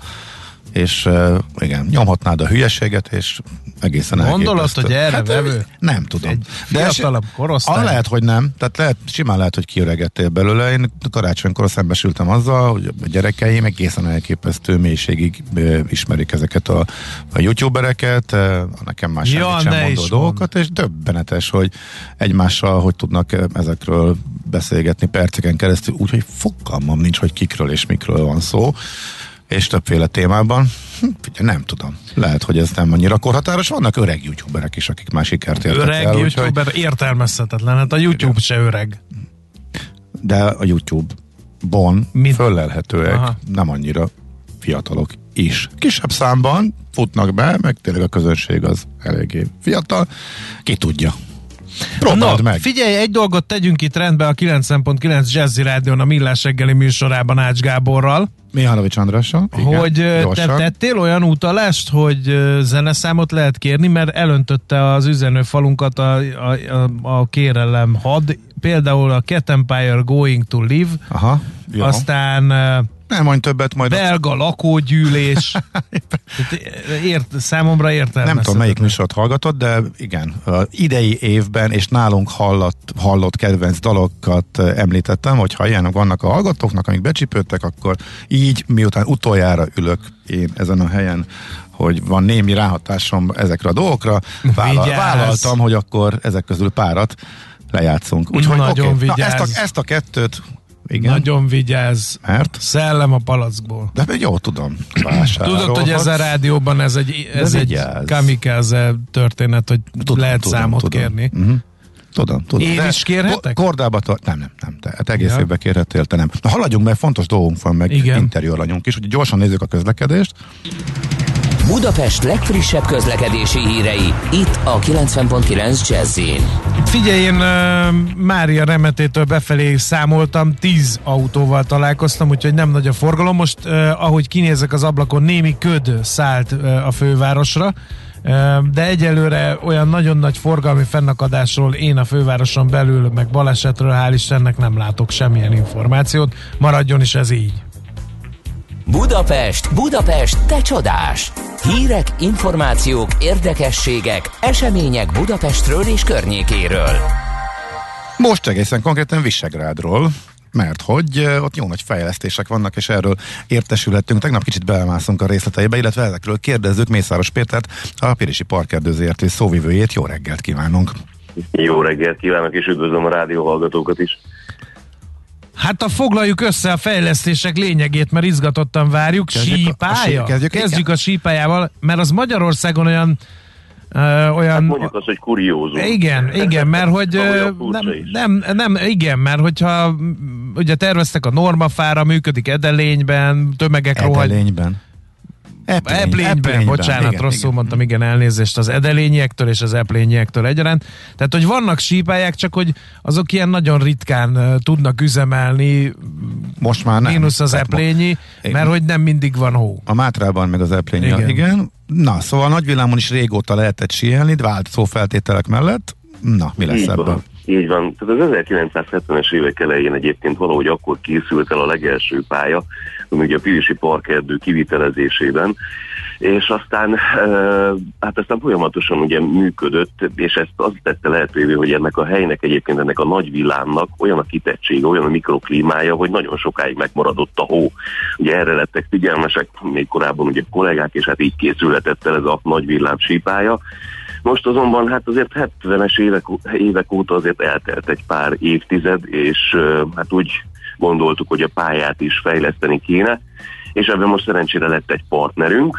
és uh, igen, nyomhatnád a hülyeséget, és egészen Gondolod, hogy erre vevő? Nem tudom. Egy fiatalabb korosztály? Ah, lehet, hogy nem. Tehát lehet, simán lehet, hogy kiöregettél belőle. Én karácsonykor szembesültem azzal, hogy a gyerekeim egészen elképesztő mélységig ö, ismerik ezeket a, a youtubereket, ö, nekem már Ja, semmit sem ne mondó dolgokat, és döbbenetes, hogy egymással hogy tudnak ezekről beszélgetni perceken keresztül, úgyhogy fogalmam nincs, hogy kikről és mikről van szó és többféle témában. Hm, Figyelj, nem tudom. Lehet, hogy ez nem annyira korhatáros. Vannak öreg youtuberek is, akik már sikert értek Öreg el. úgyhogy- youtuber értelmezhetetlen. Hát a YouTube se öreg. de a YouTube-bon Mit? föllelhetőek Aha. nem annyira fiatalok is. Kisebb számban futnak be, meg tényleg a közönség az eléggé fiatal. Ki tudja. Próbáld meg. Figyelj, egy dolgot tegyünk itt rendbe a 90.9 Jazzy Rádion a Millás reggeli műsorában Ács Gáborral, Mihálovics Andrással. Igen, hogy ö, te tettél olyan utalást, hogy zeneszámot lehet kérni, mert elöntötte az üzenőfalunkat a, a, a, a kérelem had, például a Cat Empire Going to Live, Aha. Jó. aztán Nem mondj többet, majd belga lakógyűlés. Tehát, ért, számomra értelmezhetetlen. nem tudom, melyik műsort hallgatod, de igen, idei évben, és nálunk hallott, hallott kedvenc dalokat említettem, hogy ha ilyenek vannak a hallgatóknak, amik becsipődtek, akkor így, miután utoljára ülök én ezen a helyen, hogy van némi ráhatásom ezekre a dolgokra, vállal, Vigyázz! vállaltam, hogy akkor ezek közül párat lejátszunk. Úgyhogy Nagyon oké, na, ezt, a, ezt a kettőt, igen, Nagyon vigyázz. mert, Szellem a palackból. de jó, tudom, vásárolhatsz. Tudod, hogy ez a rádióban ez egy, ez egy vigyázz. kamikaze történet, hogy Tudom, lehet tudom, számot tudom. kérni. Uh-huh. Tudom, tudom. Én is kérhetek? ko- Kordába tart, nem, nem, nem, te, te egész Ja. évben kérhetél, te nem. Na haladjunk, mert fontos dolgunk van, meg Igen. interjú alanyunk is, hogy gyorsan nézzük a közlekedést. Budapest legfrissebb közlekedési hírei, itt a 90.9 jazz Figyelj, én uh, Mária Remetétől befelé számoltam, 10 autóval találkoztam, úgyhogy nem nagy a forgalom. Most, ahogy kinézek az ablakon, némi köd szállt a fővárosra, de egyelőre olyan nagyon nagy forgalmi fennakadásról én a fővároson belül, meg balesetről hál' Istennek nem látok semmilyen információt. Maradjon is ez így. Budapest, Budapest, te csodás! Hírek, információk, érdekességek, események Budapestről és környékéről. Most egészen konkrétan Visegrádról, mert hogy ott jó nagy fejlesztések vannak, és erről értesülhettünk. Tegnap kicsit belemászunk a részleteibe, illetve ezekről kérdezzük Mészáros Pétert, a Pirisi Parkerdő ZRT szóvivőjét. Jó reggelt kívánunk! Jó reggelt kívánok, és üdvözlöm a rádió hallgatókat is. Hát a foglaljuk össze a fejlesztések lényegét, mert izgatottan várjuk. Kezdjük a- a sí- kezdjük, kezdjük a sípályával, mert az Magyarországon olyan ö, olyan... Hát mondjuk azt, hogy kuriózum. Igen, igen, mert hogy nem, nem, nem, igen, mert hogyha ugye terveztek a normafára, működik Edelényben, tömegek rohagy, Edelényben. Eplény, Eplényben, bocsánat, igen, rosszul igen. mondtam, igen, elnézést az edelényiektől és az eplényiektől egyaránt. Tehát, hogy vannak sípályák, csak hogy azok ilyen nagyon ritkán uh, tudnak üzemelni, Most már nem. mínusz az Tehát eplényi, mert hogy nem mindig van hó. A Mátrában meg az Eplényi, Igen. igen. Na, szóval nagyvillámon is régóta lehetett síelni, de változó feltételek mellett. Na, mi lesz Így ebből? van. Így van. Tehát az 1970-es évek elején egyébként valahogy akkor készült el a legelső pálya, ami ugye a Pirisi Parkerdő kivitelezésében, és aztán, e, hát aztán folyamatosan ugye működött, és ezt az tette lehetővé, hogy ennek a helynek egyébként ennek a nagy villámnak olyan a kitettsége, olyan a mikroklímája, hogy nagyon sokáig megmaradott a hó. Ugye erre lettek figyelmesek még korábban ugye kollégák, és hát így készülhetett el ez a nagy villám sípálya. Most azonban hát azért 70-es évek, évek óta azért eltelt egy pár évtized, és hát úgy gondoltuk, hogy a pályát is fejleszteni kéne, és ebben most szerencsére lett egy partnerünk,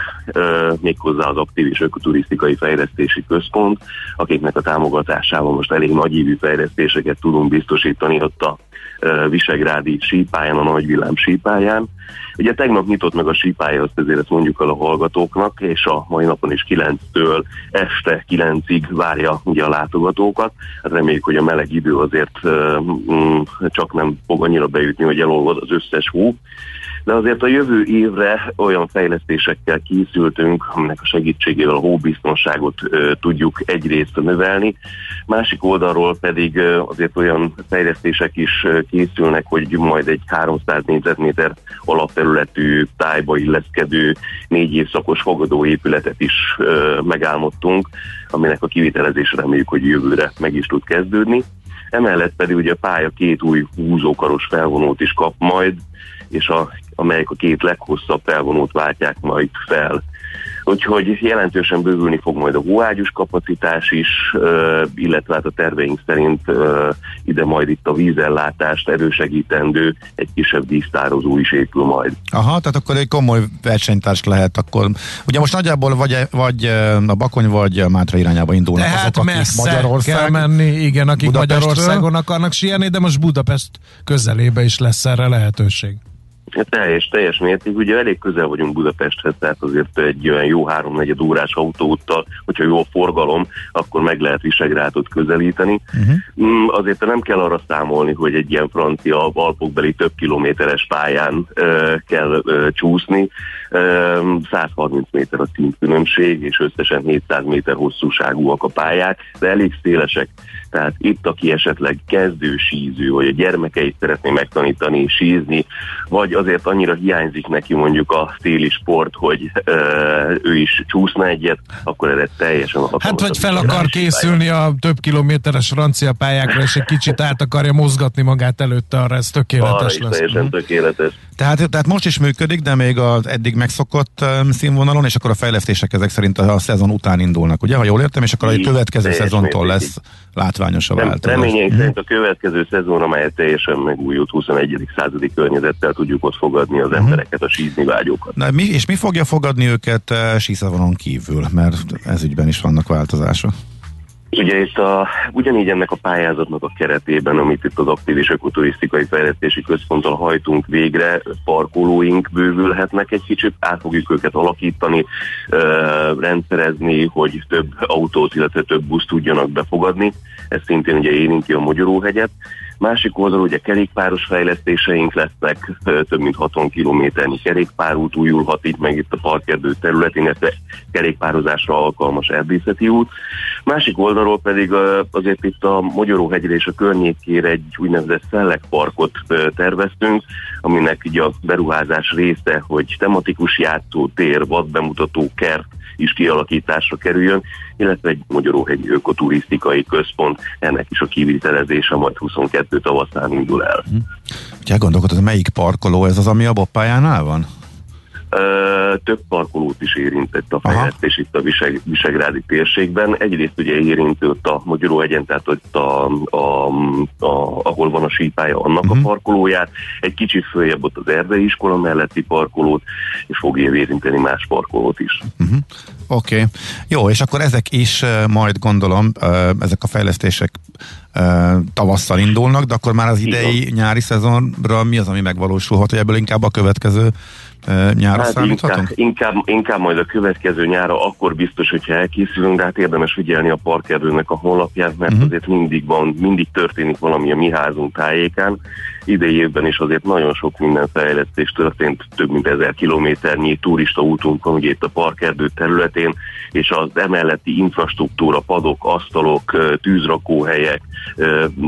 méghozzá az Aktív és Ökoturisztikai Fejlesztési Központ, akiknek a támogatásával most elég nagyívű fejlesztéseket tudunk biztosítani ott a Visegrádi sípályán, a Nagyvillám sípályán. Ugye tegnap nyitott meg a sípálya, azt ezért ezt mondjuk el a hallgatóknak, és a mai napon is 9-től este 9-ig várja ugye a látogatókat. Hát reméljük, hogy a meleg idő azért mm, csak nem fog annyira beütni, hogy elolvad az összes hó. De azért a jövő évre olyan fejlesztésekkel készültünk, aminek a segítségével a hóbiztonságot ö, tudjuk egyrészt növelni, másik oldalról pedig ö, azért olyan fejlesztések is ö, készülnek, hogy majd egy 300 négyzetméter alapterületű tájba illeszkedő négy évszakos fogadóépületet is ö, megálmodtunk, aminek a kivitelezés reméljük, hogy jövőre meg is tud kezdődni. Emellett pedig ugye a pálya két új húzókaros felvonót is kap majd, és a, amelyek a két leghosszabb felvonót váltják majd fel. Úgyhogy jelentősen bővülni fog majd a hóágyus kapacitás is, illetve hát a terveink szerint ide majd itt a vízellátást erősegítendő egy kisebb dísztározó is épül majd. Aha, tehát akkor egy komoly versenytárs lehet akkor. Ugye most nagyjából vagy, vagy a Bakony vagy a Mátra irányába indulnak Tehát azok, akik Magyarország. kell menni, igen, akik. Magyarországon akarnak síelni, de most Budapest közelébe is lesz erre lehetőség. Hát Teljes, teljes mérték. Ugye elég közel vagyunk Budapesthez, tehát azért egy olyan jó háromnegyed órás autóúttal, hogyha jó a forgalom, akkor meg lehet Visegrádot közelíteni. Uh-huh. Azért nem kell arra számolni, hogy egy ilyen francia alpokbeli több kilométeres pályán ö, kell ö, csúszni. Ö, 130 méter a szintkülönbség, és összesen 700 méter hosszúságúak a pályák, de elég szélesek. Tehát itt, aki esetleg kezdő síző, vagy a gyermekeit szeretné megtanítani sízni, vagy azért annyira hiányzik neki mondjuk a téli sport, hogy ö, ő is csúszna egyet, akkor erre teljesen Hát alkalmas vagy a fel akar készülni a több kilométeres francia pályákra, és egy kicsit át akarja mozgatni magát előtte, arra ez Arra tökéletes is lesz. teljesen tökéletes. Tehát, tehát most is működik, de még az eddig megszokott színvonalon, és akkor a fejlesztések ezek szerint a, a szezon után indulnak, ugye? Ha jól értem, és akkor a következő szezontól lesz látványos a változás. reményeink Mhm. szerint a következő szezon, amelyet teljesen megújult 21. századi környezettel tudjuk ott fogadni az embereket, a sízni vágyókat. Na, mi, és mi fogja fogadni őket uh, síszavonon kívül? Mert ez ügyben is vannak változások. Ugye itt a, ugyanígy ennek a pályázatnak a keretében, amit itt az aktív és ökoturisztikai fejlesztési központtal hajtunk végre, parkolóink bővülhetnek egy kicsit, át fogjuk őket alakítani, ö, rendszerezni, hogy több autót, illetve több buszt tudjanak befogadni. Ez szintén ugye érinti a Magyaróhegyet. Másik oldalon ugye kerékpáros fejlesztéseink lesznek, több mint 60 kilométernyi kerékpárút újulhat itt meg itt a parkerdő területén, illetve kerékpározásra alkalmas erdészeti út. Másik oldalról pedig azért itt a Magyaróhegyre és a környékére egy úgynevezett szellekparkot terveztünk, aminek ugye a beruházás része, hogy tematikus játszótér, vadbemutató kert is kialakításra kerüljön, illetve egy Magyaróhegyi ökoturisztikai központ, ennek is a kivitelezése majd 22 tavaszán indul el. Ugye elgondolkodod, melyik parkoló ez az, ami a boppájánál van? Több parkolót is érintett a Aha. fejlesztés itt a Viseg, Visegrádi térségben. Egyrészt ugye érintő ott a Magyaróhegyen, tehát ott a, a, a, ahol van a sípálya, annak Mhm. uh-huh. a parkolóját, egy kicsit följebb ott az erdei iskola melletti parkolót, és fogja érinteni más parkolót is. Uh-huh. Oké. Okay. Jó, és akkor ezek is majd gondolom, ezek a fejlesztések tavasszal indulnak, de akkor már az idei Igen. nyári szezonra mi az, ami megvalósulhat, hogy ebből inkább a következő nyárra Hát számíthatunk? inkább, inkább, inkább majd a következő nyára akkor biztos, hogyha elkészülünk, de hát érdemes figyelni a parkerdőnek a honlapját, mert uh-huh. azért mindig van, mindig történik valami a mi házunk tájékán. Idei évben is azért nagyon sok minden fejlesztés történt, több mint ezer kilométernyi turista útunk van ugye itt a parkerdő területén, és az emelletti infrastruktúra, padok, asztalok, tűzrakóhelyek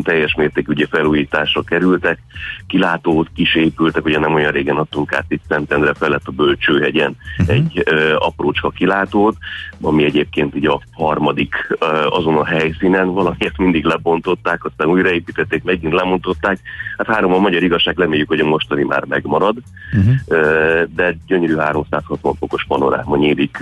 teljes mértékű ugye felújításra kerültek, kilátót kis épültek, ugye nem olyan régen adtunk át itt Szentendre felett a Bölcsőhegyen uh-huh. egy ö, aprócska kilátót, ami egyébként ugye a harmadik ö, azon a helyszínen, valamiért mindig lebontották, aztán újraépítették, megint lemontották. Hát három a magyar igazság, reméljük, hogy a mostani már megmarad, Uh-huh. De gyönyörű 360 fokos panoráma nyílik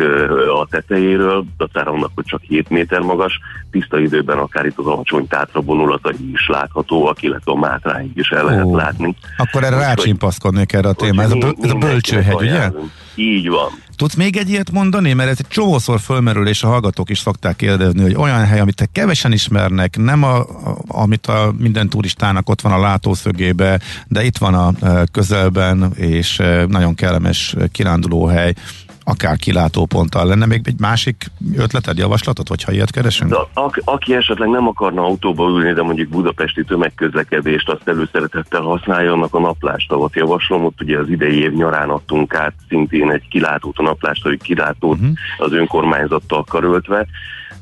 a tetejéről, dacára annak, hogy csak 7 méter magas, tiszta időben akár itt az alacsony tátra vonulatai is láthatóak, illetve a Mátráig is el lehet Ó. látni. Akkor erre rácsimpaszkodnék erre a témára. Ez a, ez a bölcsőhegy, ugye? Így van. Tudsz még egy ilyet mondani? Mert ez egy csomószor fölmerül, és a hallgatók is szokták kérdezni, hogy olyan hely, amit te kevesen ismernek, nem a, amit a minden turistának ott van a látószögébe, de itt van a közelben, és nagyon kellemes kirándulóhely, akár kilátóponttal lenne még egy másik ötleted, javaslatod, hogyha ilyet keresünk? De a, aki esetleg nem akarna autóba ülni, de mondjuk budapesti tömegközlekedést azt előszeretettel használja, annak a naplástavat javaslom. Ott ugye az idei év nyarán adtunk át szintén egy kilátót a naplást, hogy kilátót uh-huh. az önkormányzattal karöltve.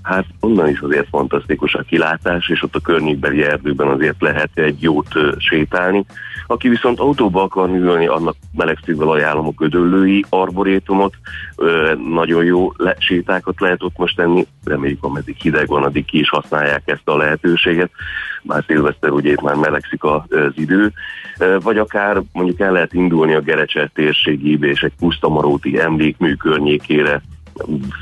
Hát onnan is azért fantasztikus a kilátás, és ott a környékbeli erdőben azért lehet egy jót sétálni. Aki viszont autóba akar ülni, annak melegszívvel ajánlom a ködöllői arborétumot, nagyon jó le- sétákat lehet ott most tenni, reméljük ameddig hideg van, addig ki is használják ezt a lehetőséget, már szilveszter ugye itt már melegszik az idő, vagy akár mondjuk el lehet indulni a Gerecse térségébe és egy pusztamaróti emlékmű környékére,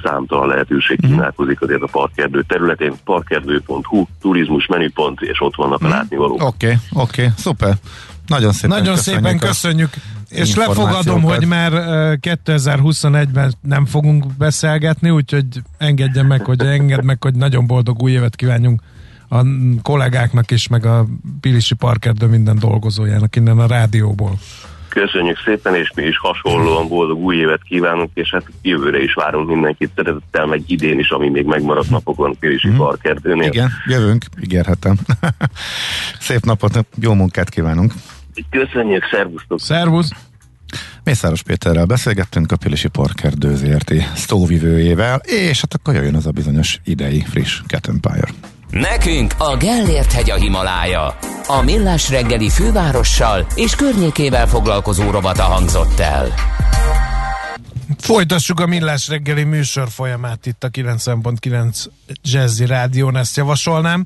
számtalan lehetőség kínálkozik azért a parkerdő területén, parkerdő.hu, turizmus menüpont, és ott vannak a látnivalók. Oké, okay, oké, okay, szuper. Nagyon szépen Nagyon köszönjük szépen köszönjük. És lefogadom, hogy már ö, 2021-ben nem fogunk beszélgetni, úgyhogy engedjen meg, hogy engedd meg, hogy nagyon boldog új évet kívánjunk a kollégáknak is, meg a Pilisi Parkerdő minden dolgozójának innen a rádióból. Köszönjük szépen, és mi is hasonlóan boldog új évet kívánunk, és hát jövőre is várunk mindenkit szeretettel, meg idén is, ami még megmaradt napokon Pirisi mm. Parkerdőnél. Igen, jövünk, ígérhetem. Szép napot, jó munkát kívánunk. Köszönjük, szervusztok! Szervusz! Mészáros Péterrel beszélgettünk a Pilisi Parkerdő ZRT szóvivőjével, és hát akkor jöjjön az a bizonyos idei friss Cat Empire. Nekünk a Gellért hegy a Himalája. A Millás reggeli fővárossal és környékével foglalkozó rovata hangzott el. Folytassuk a Millás reggeli műsor folyamát itt a 90.9 Jazzy Rádión, ezt javasolnám.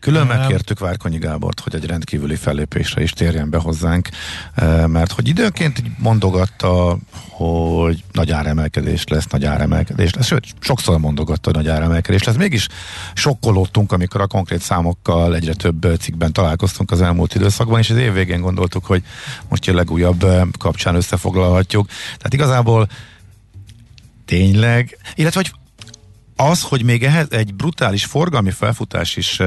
Külön megkértük Várkonyi Gábort, hogy egy rendkívüli fellépésre is térjen be hozzánk, eh, mert hogy időnként mondogatta, hogy nagy áremelkedés lesz, nagy áremelkedés lesz, sőt, sokszor mondogatta, hogy nagy áremelkedés lesz. Mégis sokkolódtunk, amikor a konkrét számokkal egyre több eh, cikkben találkoztunk az elmúlt időszakban, és az év végén gondoltuk, hogy most a legújabb eh, kapcsán összefoglalhatjuk. Tehát igazából tényleg, illetve hogy az, hogy még ehhez egy brutális forgalmi felfutás is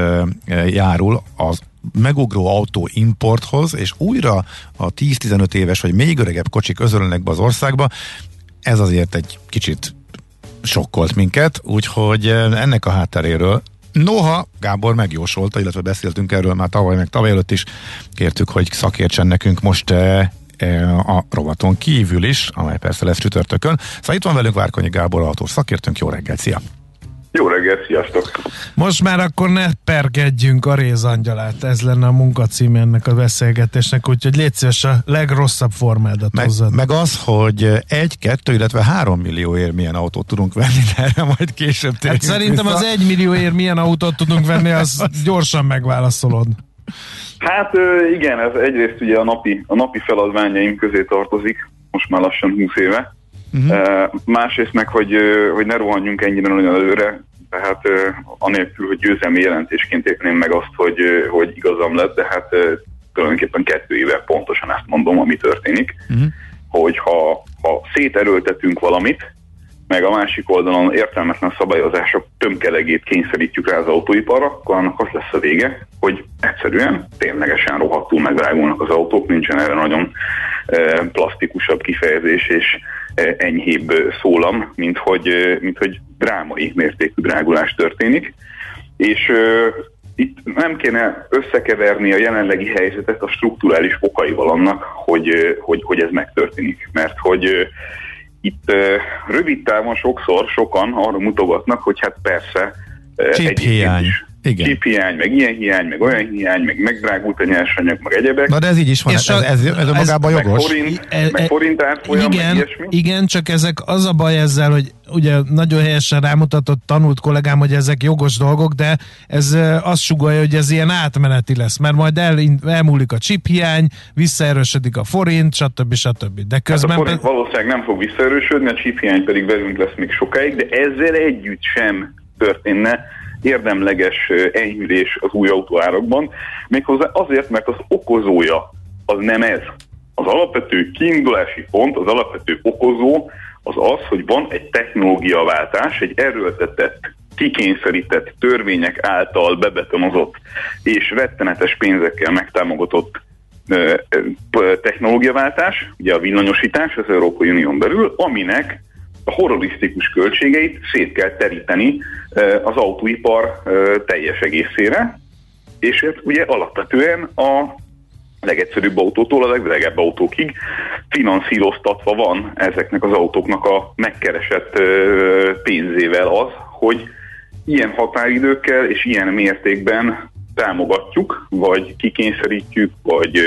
járul az megugró autó importhoz, és újra a 10-15 éves vagy még öregebb kocsik özölnek be az országba, ez azért egy kicsit sokkolt minket, úgyhogy ennek a hátteréről Noha Gábor megjósolta, illetve beszéltünk erről már tavaly, meg tavaly előtt is, kértük, hogy szakértsen nekünk most e, e, a rovaton kívül is, amely persze lesz csütörtökön. Szóval itt van velünk Várkonyi Gábor, autós szakértőnk, jó reggelt, szia! Jó reggelt, sziasztok! Most már akkor ne pergedjünk a rézangyalát, ez lenne a munkacím ennek a beszélgetésnek, úgyhogy légy szíves a legrosszabb formádat Meg, hozzad. meg az, hogy egy, kettő, illetve három millió ér milyen autót tudunk venni, de erre majd később Hát térjünk szerintem vissza. az egy millióért milyen autót tudunk venni, az gyorsan megválaszolod. Hát igen, ez egyrészt ugye a napi, a napi feladványaim közé tartozik, most már lassan 20 éve. Uh-huh. Másrészt meg, hogy, hogy ne rohanjunk ennyire nagyon előre, tehát anélkül, hogy győzelmi jelentésként épném meg azt, hogy, hogy igazam lett, de hát tulajdonképpen kettő éve pontosan ezt mondom, ami történik, uh-huh. hogy ha, ha széterőltetünk valamit, meg a másik oldalon értelmetlen szabályozások tömkelegét kényszerítjük rá az autóiparra, akkor annak az lesz a vége, hogy egyszerűen ténylegesen rohadtul megdrágulnak az autók, nincsen erre nagyon eh, plastikusabb kifejezés és enyhébb eh, szólam, mint hogy, eh, mint hogy drámai mértékű drágulás történik. És itt nem kéne összekeverni a jelenlegi helyzetet a strukturális okaival annak, hogy, hogy, hogy ez megtörténik. Mert hogy itt rövid távon sokszor sokan arra mutogatnak, hogy hát persze hiány. is Igen. Hiány, meg ilyen hiány, meg olyan hiány, meg megdrágult a nyersanyag, meg egyebek. Na de ez így is van, És ez, a- ez, ez, ez ez- magában meg jogos. forint, E- meg e- forint árfolyam, meg Igen, ilyesmi. igen, csak ezek az a baj ezzel, hogy ugye nagyon helyesen rámutatott tanult kollégám, hogy ezek jogos dolgok, de ez azt sugalja, hogy ez ilyen átmeneti lesz, mert majd el, elmúlik a chip hiány, visszaerősödik a forint, stb. stb. De Hát a közben... forint valószínűleg nem fog visszaerősödni, a chip hiány pedig velünk lesz még sokáig, de ezzel együtt sem történne érdemleges enyhülés az új autóárakban, méghozzá azért, mert az okozója az nem ez. Az alapvető kiindulási pont, az alapvető okozó az az, hogy van egy technológiaváltás, egy erőltetett, kikényszerített törvények által bebetonozott és rettenetes pénzekkel megtámogatott technológiaváltás, ugye a villanyosítás az Európai Unión belül, aminek a horrorisztikus költségeit szét kell teríteni az autóipar teljes egészére, és hát ugye alapvetően a legegyszerűbb autótól a legdrágább autókig finanszíroztatva van ezeknek az autóknak a megkeresett pénzével az, hogy ilyen határidőkkel és ilyen mértékben támogatjuk, vagy kikényszerítjük, vagy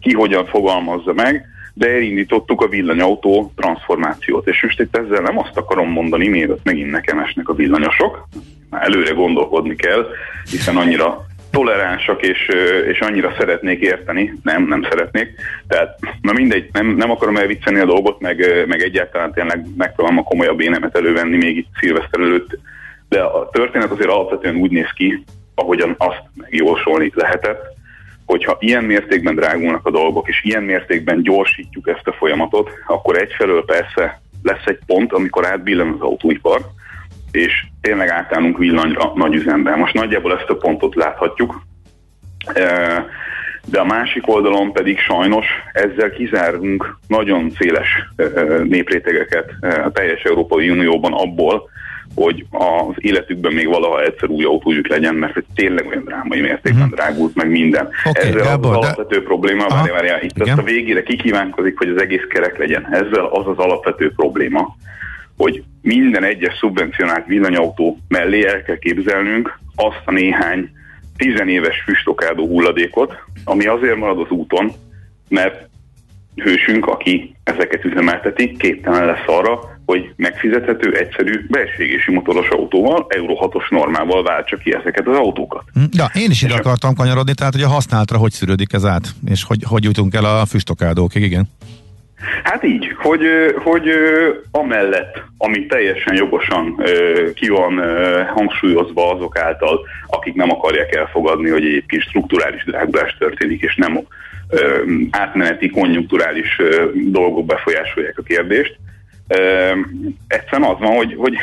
ki hogyan fogalmazza meg, de elindítottuk a villanyautó transformációt. És most itt ezzel nem azt akarom mondani, mielőtt megint nekem esnek a villanyosok, már előre gondolkodni kell, hiszen annyira toleránsak és, és annyira szeretnék érteni, nem, nem szeretnék. Tehát, na mindegy, nem, nem akarom elviccelni a dolgot, meg, meg egyáltalán tényleg megpróbálom a komolyabb énemet elővenni még itt szilveszter előtt. De a történet azért alapvetően úgy néz ki, ahogyan azt megjósolni lehetett, hogyha ilyen mértékben drágulnak a dolgok, és ilyen mértékben gyorsítjuk ezt a folyamatot, akkor egyfelől persze lesz egy pont, amikor átbillen az autóipar, és tényleg átállunk villanyra nagy üzemben. Most nagyjából ezt a pontot láthatjuk, de a másik oldalon pedig sajnos ezzel kizárunk nagyon széles néprétegeket a teljes Európai Unióban abból, hogy az életükben még valaha egyszer új autójuk legyen, mert hogy tényleg olyan drámai mértékben uh-huh. drágult meg minden. Okay, Ezzel Gábor, az, az alapvető de... probléma, várjál, várjál, itt ezt a végére kikívánkozik, hogy az egész kerek legyen. Ezzel az az alapvető probléma, hogy minden egyes szubvencionált villanyautó mellé el kell képzelnünk azt a néhány tizenéves füstokádó hulladékot, ami azért marad az úton, mert hősünk, aki ezeket üzemelteti, képtelen lesz arra, hogy megfizethető, egyszerű belségési motoros autóval, Euro 6-os normával váltsa ki ezeket az autókat. Hm, ja, én is ide akartam kanyarodni, tehát hogy a használatra hogy szűrődik ez át, és hogy, hogy jutunk el a füstokádókig, igen? Hát így, hogy, hogy amellett, ami teljesen jogosan ki van hangsúlyozva azok által, akik nem akarják elfogadni, hogy egyébként strukturális drágulás történik, és nem átmeneti, konjunkturális dolgok befolyásolják a kérdést. Egyszerűen az van, hogy, hogy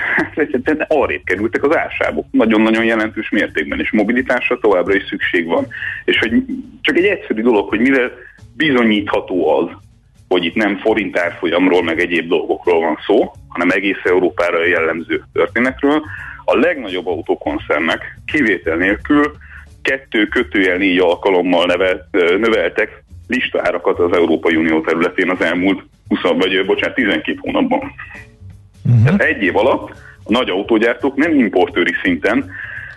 hát, arrébb kerültek az ársábok nagyon-nagyon jelentős mértékben, és mobilitásra továbbra is szükség van. És hogy csak egy egyszerű dolog, hogy mivel bizonyítható az, hogy itt nem forint árfolyamról, meg egyéb dolgokról van szó, hanem egész Európára jellemző történetről. A legnagyobb autókoncernek kivétel nélkül kettő kötőjel négy alkalommal nevelt, növeltek listárakat az Európai Unió területén az elmúlt 20, vagy bocsánat, 12 hónapban. Uh-huh. Tehát egy év alatt a nagy autógyártók nem importőri szinten,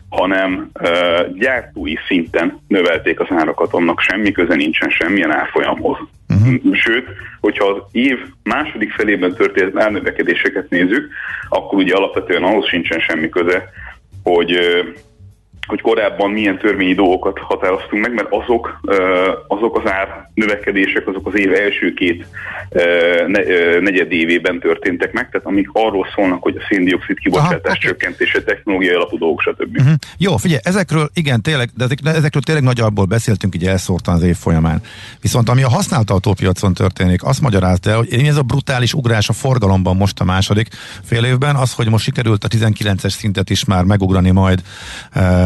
hanem uh, gyártói szinten növelték az árakat, annak semmi köze nincsen semmilyen árfolyamhoz. Uh-huh. Sőt, hogyha az év második felében történt árnövekedéseket nézzük, akkor ugye alapvetően ahhoz sincsen semmi köze, hogy hogy korábban milyen törvényi dolgokat határoztunk meg, mert azok, azok az ár növekedések, azok az év első két negyed évében történtek meg, tehát amik arról szólnak, hogy a széndiokszid kibocsátás Aha, csökkentése, technológiai alapú dolgok, stb. Uh-huh. Jó, figyelj, ezekről igen, tényleg, de ezek, ezekről tényleg nagyjából beszéltünk így elszórtan az év folyamán. Viszont ami a használt autópiacon történik, azt magyarázta el, hogy ez a brutális ugrás a forgalomban most a második fél évben, az, hogy most sikerült a 19-es szintet is már megugrani majd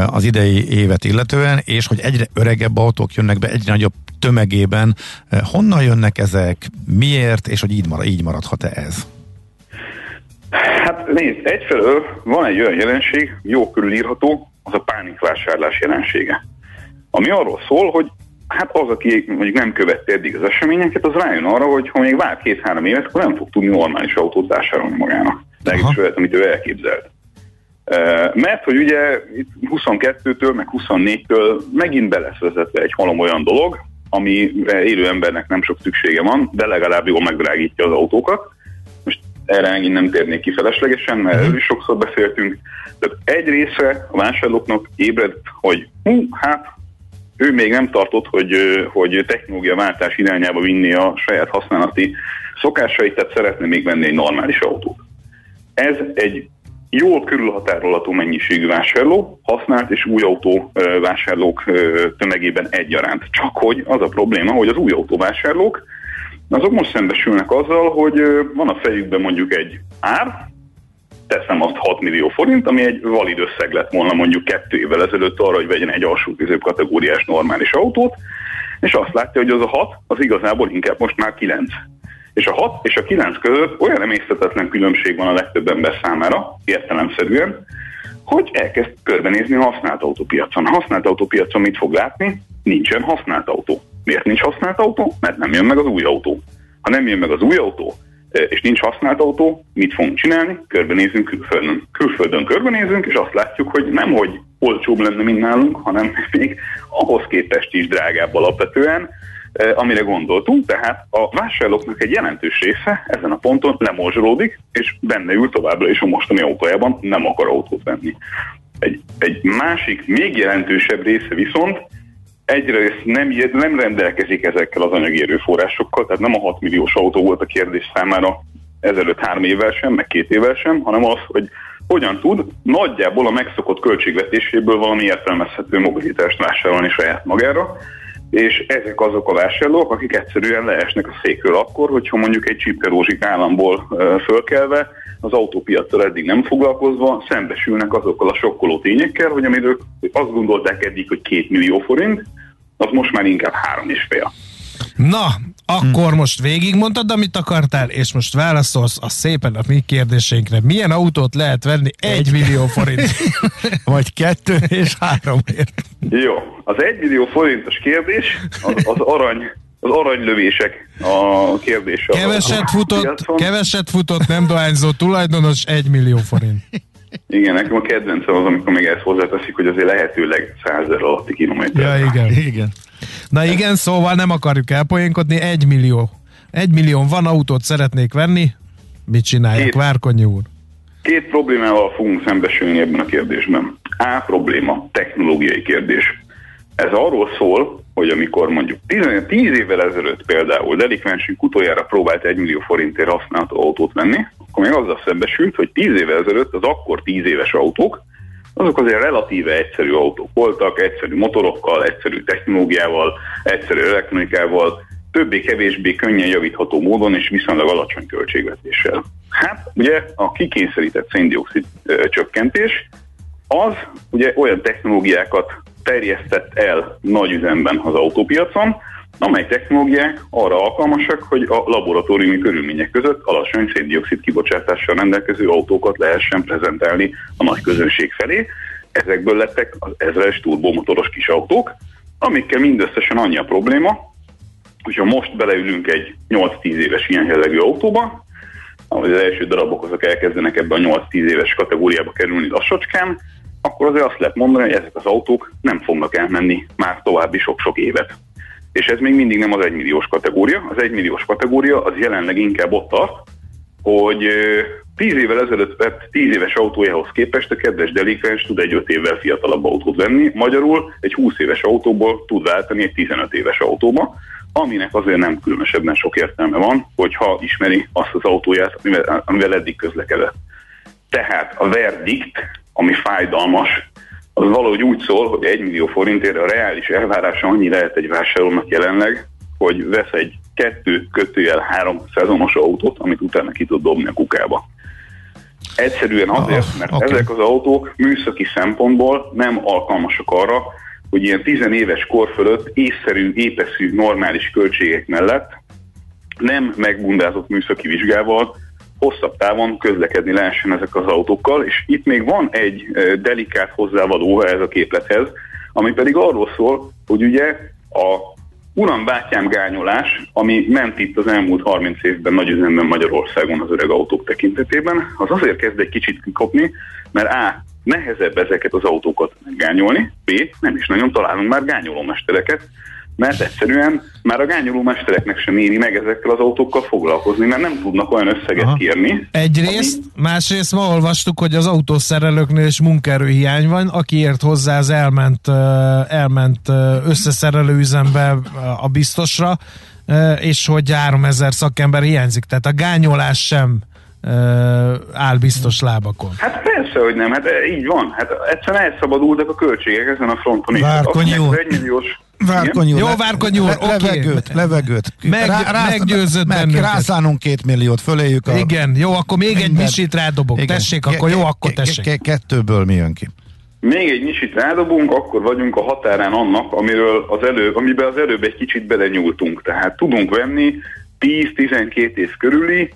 az idei évet illetően, és hogy egyre öregebb autók jönnek be egyre nagyobb tömegében. Eh, honnan jönnek ezek, miért, és hogy így, marad, így maradhat-e ez? Hát nézd, egyfelől van egy olyan jelenség, jó körülírható, az a pánikvásárlás jelensége. Ami arról szól, hogy hát az, aki mondjuk nem követte eddig az eseményeket, az rájön arra, hogy ha még vár két-három évet, akkor nem fog tudni normális autót vásárolni magának. Legalábbis olyat, amit ő elképzelt. Mert hogy ugye 22-től, meg 24-től megint be lesz vezetve egy halom olyan dolog, ami élő embernek nem sok szüksége van, de legalább jól megdrágítja az autókat. Most erre megint nem térnék ki feleslegesen, mert erről is sokszor beszéltünk. Tehát egy része a vásárlóknak ébred, hogy hú, hát ő még nem tartott, hogy, hogy technológiaváltás irányába vinni a saját használati szokásait, tehát szeretne még venni egy normális autót. Ez egy jól körülhatárolható mennyiségű vásárló, használt és új autó vásárlók tömegében egyaránt. Csak hogy az a probléma, hogy az új autóvásárlók azok most szembesülnek azzal, hogy van a fejükben mondjuk egy ár, teszem azt 6 millió forint, ami egy valid összeg lett volna mondjuk kettő évvel ezelőtt arra, hogy vegyen egy alsó kategóriás normális autót, és azt látja, hogy az a 6 az igazából inkább most már 9. És a 6 és a 9 között olyan emésztetetlen különbség van a legtöbb ember számára, értelemszerűen, hogy elkezd körbenézni a használt autópiacon. A használt autópiacon mit fog látni? Nincsen használt autó. Miért nincs használt autó? Mert nem jön meg az új autó. Ha nem jön meg az új autó, és nincs használt autó, mit fogunk csinálni? Körbenézünk külföldön. Külföldön körbenézünk, és azt látjuk, hogy nem, hogy olcsóbb lenne, mint nálunk, hanem még ahhoz képest is drágább alapvetően, amire gondoltunk, tehát a vásárlóknak egy jelentős része ezen a ponton lemorzsolódik, és benne ül továbbra is a mostani autójában, nem akar autót venni. Egy, egy másik, még jelentősebb része viszont egyrészt nem, nem rendelkezik ezekkel az anyagi erőforrásokkal, tehát nem a 6 milliós autó volt a kérdés számára ezelőtt három évvel sem, meg két évvel sem, hanem az, hogy hogyan tud nagyjából a megszokott költségvetéséből valami értelmezhető mobilitást vásárolni saját magára, és ezek azok a vásárlók, akik egyszerűen leesnek a székről akkor, hogyha mondjuk egy csipkerózsik államból fölkelve, az autópiacsal eddig nem foglalkozva, szembesülnek azokkal a sokkoló tényekkel, hogy amiről azt gondolták eddig, hogy két millió forint, az most már inkább három és fél. Na, akkor hm. most végigmondtad, amit akartál, és most válaszolsz a szépen a mi kérdéseinkre. Milyen autót lehet venni egy millió forint? Vagy kettő és háromért? Jó, az egy millió forintos kérdés az, az arany az aranylövések a kérdés. Keveset futott, keveset futott, nem dohányzó tulajdonos, egy millió forint. Igen, nekem a kedvencem az, amikor még ezt hozzáteszik, hogy azért lehetőleg százer alatti kilométer. Ja, igen. igen. Na igen, szóval nem akarjuk elpoénkodni, egy millió. Egy millió van, autót szeretnék venni, mit csinálják, két, Várkonyi úr? Két problémával fogunk szembesülni ebben a kérdésben. A probléma, technológiai kérdés. Ez arról szól, hogy amikor mondjuk 10, 10 évvel ezelőtt például delikvensünk utoljára próbált 1 millió forintért használható autót venni, akkor még azzal szembesült, hogy 10 évvel ezelőtt az akkor 10 éves autók, azok azért relatíve egyszerű autók voltak, egyszerű motorokkal, egyszerű technológiával, egyszerű elektronikával, többé-kevésbé könnyen javítható módon és viszonylag alacsony költségvetéssel. Hát ugye a kikényszerített széndiokszid csökkentés az ugye olyan technológiákat terjesztett el nagy üzemben az autópiacon, amely technológiák arra alkalmasak, hogy a laboratóriumi körülmények között alacsony széndiokszid kibocsátással rendelkező autókat lehessen prezentálni a nagy közönség felé. Ezekből lettek az ezres turbomotoros kis autók, amikkel mindösszesen annyi a probléma, hogyha most beleülünk egy 8-10 éves ilyen jellegű autóba, ahogy az első darabok azok elkezdenek ebben a 8-10 éves kategóriába kerülni lassacskán, akkor azért azt lehet mondani, hogy ezek az autók nem fognak elmenni már további sok-sok évet. És ez még mindig nem az egymilliós kategória. Az egymilliós kategória az jelenleg inkább ott tart, hogy 10 évvel ezelőtt vett 10 éves autójához képest a kedves delikvens tud egy 5 évvel fiatalabb autót venni, magyarul egy 20 éves autóból tud váltani egy 15 éves autóba, aminek azért nem különösebben sok értelme van, hogyha ismeri azt az autóját, amivel, amivel eddig közlekedett. Tehát a verdikt ami fájdalmas, az valahogy úgy szól, hogy 1 millió forintért a reális elvárása annyi lehet egy vásárlónak jelenleg, hogy vesz egy kettő kötőjel három szezonos autót, amit utána ki tud dobni a kukába. Egyszerűen azért, mert okay. ezek az autók műszaki szempontból nem alkalmasak arra, hogy ilyen tizenéves kor fölött észszerű, épeszű, normális költségek mellett nem megbundázott műszaki vizsgával hosszabb távon közlekedni lehessen ezek az autókkal, és itt még van egy delikát hozzávaló ez a képlethez, ami pedig arról szól, hogy ugye a uram bátyám gányolás, ami ment itt az elmúlt 30 évben nagy üzemben Magyarországon az öreg autók tekintetében, az azért kezd egy kicsit kikopni, mert A. nehezebb ezeket az autókat gányolni, B. nem is nagyon találunk már gányolómestereket, mert egyszerűen már a gányoló mestereknek sem éri meg ezekkel az autókkal foglalkozni, mert nem tudnak olyan összeget Aha. kérni. Egyrészt, ami... másrészt ma olvastuk, hogy az autószerelőknél is munkaerőhiány van, akiért hozzá az elment, elment összeszerelő üzembe a biztosra, és hogy 3000 szakember hiányzik. Tehát a gányolás sem áll biztos lábakon. Hát persze, hogy nem, hát így van. Hát egyszerűen elszabadultak a költségek ezen a fronton is. Várkonyi úr. Várkonyi úr. Jó, Várkonyi úr, le, okay. Levegőt, levegőt. Meg, rá, rá, meggyőzött meg, bennünket. Rászánunk két milliót, föléjük a... Igen, jó, akkor még minden. egy misit rádobok. Igen. Tessék, akkor jó, akkor tessék. Kettőből mi jön ki? Még egy misit rádobunk, akkor vagyunk a határán annak, amiről az előbb, amiben az előbb egy kicsit belenyúltunk. Tehát tudunk venni 10-12 év körüli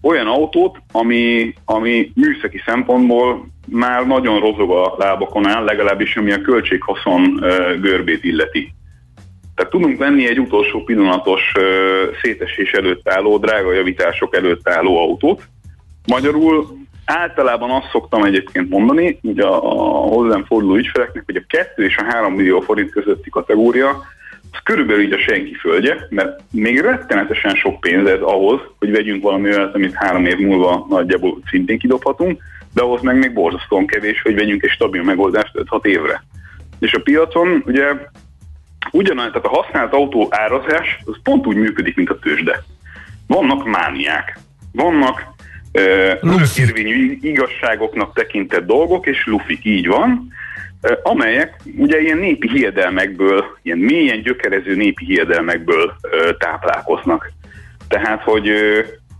olyan autót, ami, ami műszaki szempontból már nagyon rozog a lábakon áll, legalábbis ami a költséghaszon görbét illeti. Tehát tudunk venni egy utolsó pillanatos szétesés előtt álló, drága javítások előtt álló autót. Magyarul általában azt szoktam egyébként mondani, hogy a, a hozzám forduló ügyfeleknek, hogy a 2 és a 3 millió forint közötti kategória az körülbelül így a senki földje, mert még rettenetesen sok pénz ez ahhoz, hogy vegyünk valami olyat, amit három év múlva nagyjából szintén kidobhatunk, de ahhoz meg még borzasztóan kevés, hogy vegyünk egy stabil megoldást 5-6 évre. És a piacon ugye ugyanaz, tehát a használt autó árazás az pont úgy működik, mint a tőzsde. Vannak mániák, vannak örökérvényű igazságoknak tekintett dolgok, és lufik, így van, amelyek ugye ilyen népi hiedelmekből, ilyen mélyen gyökerező népi hiedelmekből táplálkoznak. Tehát, hogy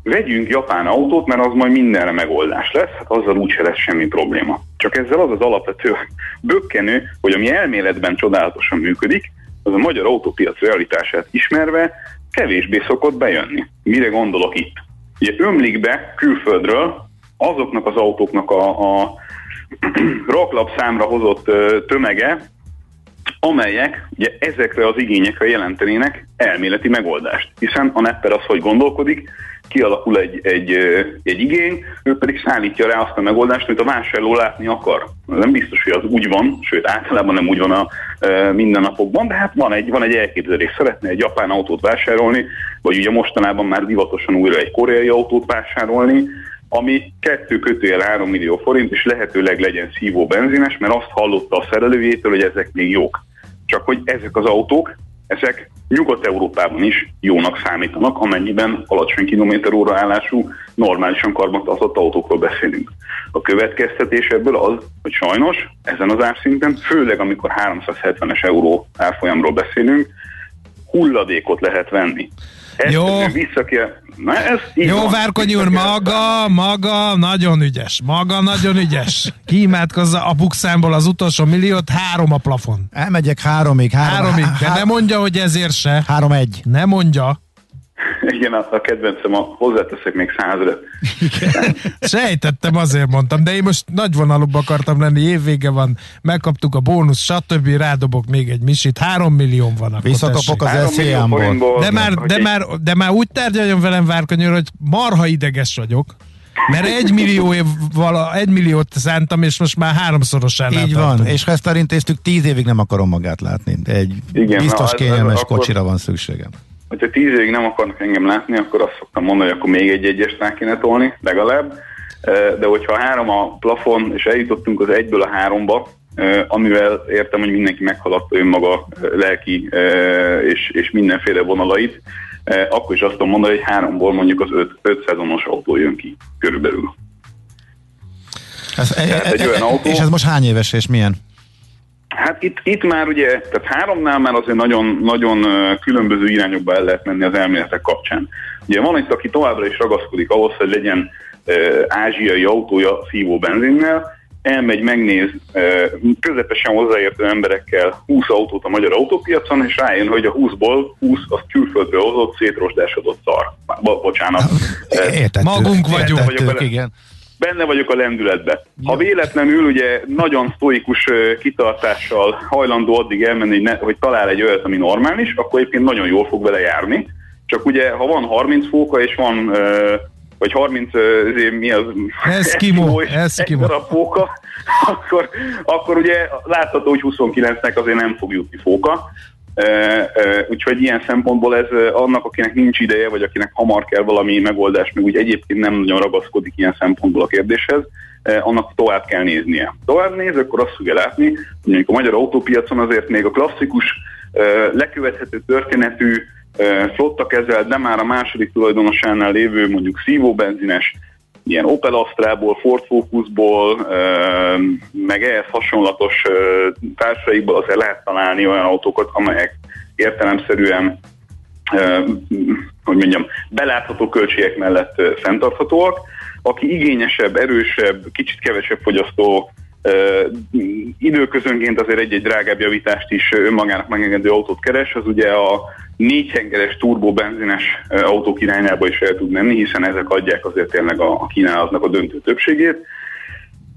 vegyünk japán autót, mert az majd mindenre megoldás lesz, hát azzal úgyse lesz semmi probléma. Csak ezzel az az alapvető bökkenő, hogy ami elméletben csodálatosan működik, az a magyar autópiac realitását ismerve kevésbé szokott bejönni. Mire gondolok itt? Ugye ömlik be külföldről azoknak az autóknak a, a raklap számra hozott tömege, amelyek ugye ezekre az igényekre jelentenének elméleti megoldást. Hiszen a nepper az, hogy gondolkodik, kialakul egy, egy, egy igény, ő pedig szállítja rá azt a megoldást, amit a vásárló látni akar. Nem biztos, hogy az úgy van, sőt általában nem úgy van a mindennapokban, de hát van egy, van egy elképzelés. Szeretne egy japán autót vásárolni, vagy ugye mostanában már divatosan újra egy koreai autót vásárolni, ami kettő kötőjel 3 millió forint, és lehetőleg legyen szívó benzines, mert azt hallotta a szerelőjétől, hogy ezek még jók. Csak hogy ezek az autók, ezek Nyugat-Európában is jónak számítanak, amennyiben alacsony kilométer óra állású, normálisan karbantartott autókról beszélünk. A következtetés ebből az, hogy sajnos ezen az árszinten, főleg amikor 370-es euró árfolyamról beszélünk, hulladékot lehet venni. Ezt Jó. Vissza kell, Na, ez Jó, van. Várkony úr, maga, maga nagyon ügyes. Maga nagyon ügyes. Kiimádkozza a bukszámból az utolsó milliót, három a plafon. Elmegyek háromig. Három, Háromig, de há- ne mondja, hogy ezért se. Három egy. Ne mondja. Igen, a a kedvencem, a hozzáteszek még százra. Sejtettem, azért mondtam, de én most nagy vonalúbb akartam lenni, évvége van, megkaptuk a bónusz, stb. Rádobok még egy misit, három millió van akkor Visszakapok az forintból, De már, de, már, de már úgy tárgyaljon velem Várkanyőr, hogy marha ideges vagyok, mert egy, millió év, vala, egy milliót szántam, és most már háromszorosánál Így van, és ha ezt elintéztük, tíz évig nem akarom magát látni. Egy Igen, biztos na, ez- kényelmes akkor- kocsira van szükségem. Hogyha tíz évig nem akarnak engem látni, akkor azt szoktam mondani, hogy akkor még egy egyes rá kéne tolni, legalább. De hogyha három a plafon, és eljutottunk az egyből a háromba, amivel értem, hogy mindenki meghaladta önmaga lelki és, és mindenféle vonalait, akkor is azt tudom mondani, hogy háromból mondjuk az öt, öt szezonos autó jön ki körülbelül. Ez, e, Tehát egy olyan autó- És ez most hány éves és milyen? Hát itt, itt már ugye, tehát háromnál már azért nagyon, nagyon különböző irányokba el lehet menni az elméletek kapcsán. Ugye van itt, aki továbbra is ragaszkodik ahhoz, hogy legyen ö, ázsiai autója szívó benzinnel, elmegy, megnéz ö, közepesen hozzáértő emberekkel 20 autót a magyar autópiacon, és rájön, hogy a 20-ból 20 az külföldről hozott, szétrosdásodott szar. Bo- bocsánat. Ö, Értettük. Magunk vagyunk. Értettük, Vagyok igen. Benne vagyok a lendületbe. Ha véletlenül ugye nagyon sztoikus kitartással hajlandó addig elmenni, hogy, ne, hogy talál egy olyat, ami normális, akkor egyébként nagyon jól fog vele járni. Csak ugye, ha van 30 fóka, és van vagy 30, ö, ezért mi az? Eskimo, Eskimo. darab fóka, akkor, akkor ugye látható, hogy 29-nek azért nem fog jutni fóka. Úgyhogy ilyen szempontból ez annak, akinek nincs ideje, vagy akinek hamar kell valami megoldás, meg úgy egyébként nem nagyon ragaszkodik ilyen szempontból a kérdéshez, annak tovább kell néznie. Tovább néz, akkor azt fogja látni, hogy a magyar autópiacon azért még a klasszikus, lekövethető történetű, flotta kezelt, de már a második tulajdonosánál lévő mondjuk szívóbenzines, ilyen Opel Astrából, Ford Focusból, meg ehhez hasonlatos társaikból azért lehet találni olyan autókat, amelyek értelemszerűen hogy mondjam, belátható költségek mellett fenntarthatóak. Aki igényesebb, erősebb, kicsit kevesebb fogyasztó időközönként azért egy-egy drágább javítást is önmagának megengedő autót keres, az ugye a négyhengeres turbobenzines ö, autók irányába is el tud menni, hiszen ezek adják azért tényleg a, a kínálatnak a döntő többségét.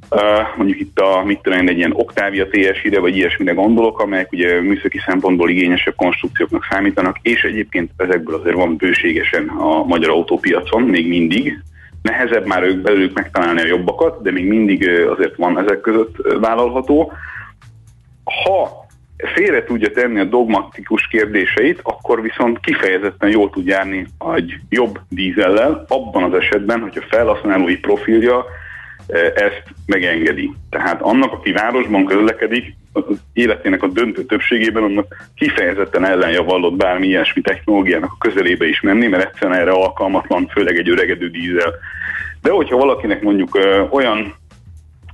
Uh, mondjuk itt a, mit tudom én, egy ilyen Octavia TSI-re, vagy ilyesmire gondolok, amelyek ugye műszaki szempontból igényesebb konstrukcióknak számítanak, és egyébként ezekből azért van bőségesen a magyar autópiacon, még mindig. Nehezebb már ők belőlük megtalálni a jobbakat, de még mindig azért van ezek között vállalható. Ha félre tudja tenni a dogmatikus kérdéseit, akkor viszont kifejezetten jól tud járni egy jobb dízellel, abban az esetben, hogy a felhasználói profilja eh, ezt megengedi. Tehát annak, aki városban közlekedik, az életének a döntő többségében annak kifejezetten ellenjavallott bármi ilyesmi technológiának a közelébe is menni, mert egyszerűen erre alkalmatlan, főleg egy öregedő dízel. De hogyha valakinek mondjuk olyan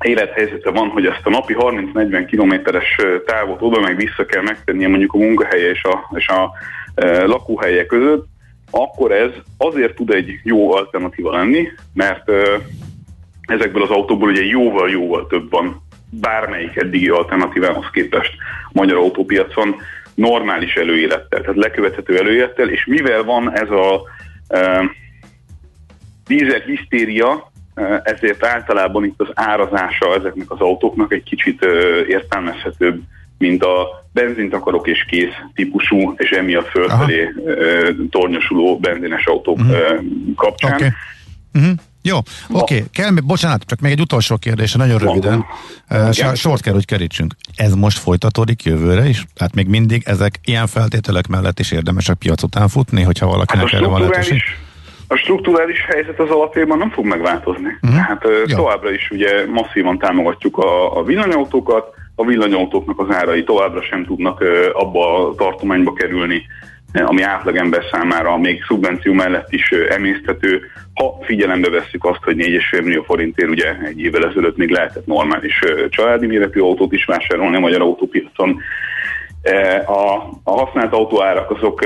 élethelyzete van, hogy ezt a napi 30-40 kilométeres távot oda meg vissza kell megtennie mondjuk a munkahelye és a, és a e, lakóhelye között, akkor ez azért tud egy jó alternatíva lenni, mert ö, ezekből az autóból ugye jóval-jóval több van bármelyik eddigi alternatívához képest a magyar autópiacon normális előélettel, tehát lekövethető előélettel, és mivel van ez a e, dízel hisztéria, e, ezért általában itt az árazása ezeknek az autóknak egy kicsit értelmezhetőbb, mint a benzint akarok és kész típusú, és emiatt fölfelé e, tornyosuló benzines autók Mhm. e, kapcsán. Oké. Uh-huh. Jó, oké. Okay. Kell, bocsánat, csak még egy utolsó kérdés, nagyon röviden. Uh, sort kell, hogy kerítsünk. Ez most folytatódik jövőre is? Tehát még mindig ezek ilyen feltételek mellett is érdemes a piac után futni, hogyha Hát valakinek erre van lehetőség? strukturális, a strukturális helyzet az alapjában nem fog megváltozni. Uh-huh. Tehát Jó. továbbra is ugye masszívan támogatjuk a, a villanyautókat, a villanyautóknak az árai továbbra sem tudnak abba a tartományba kerülni, ami átlagember számára még szubvenció mellett is emészthető, ha figyelembe vesszük azt, hogy 4,5 millió forintért ugye egy évvel ezelőtt még lehetett normális családi méretű autót is vásárolni a magyar autópiacon. A, a használt autóárak azok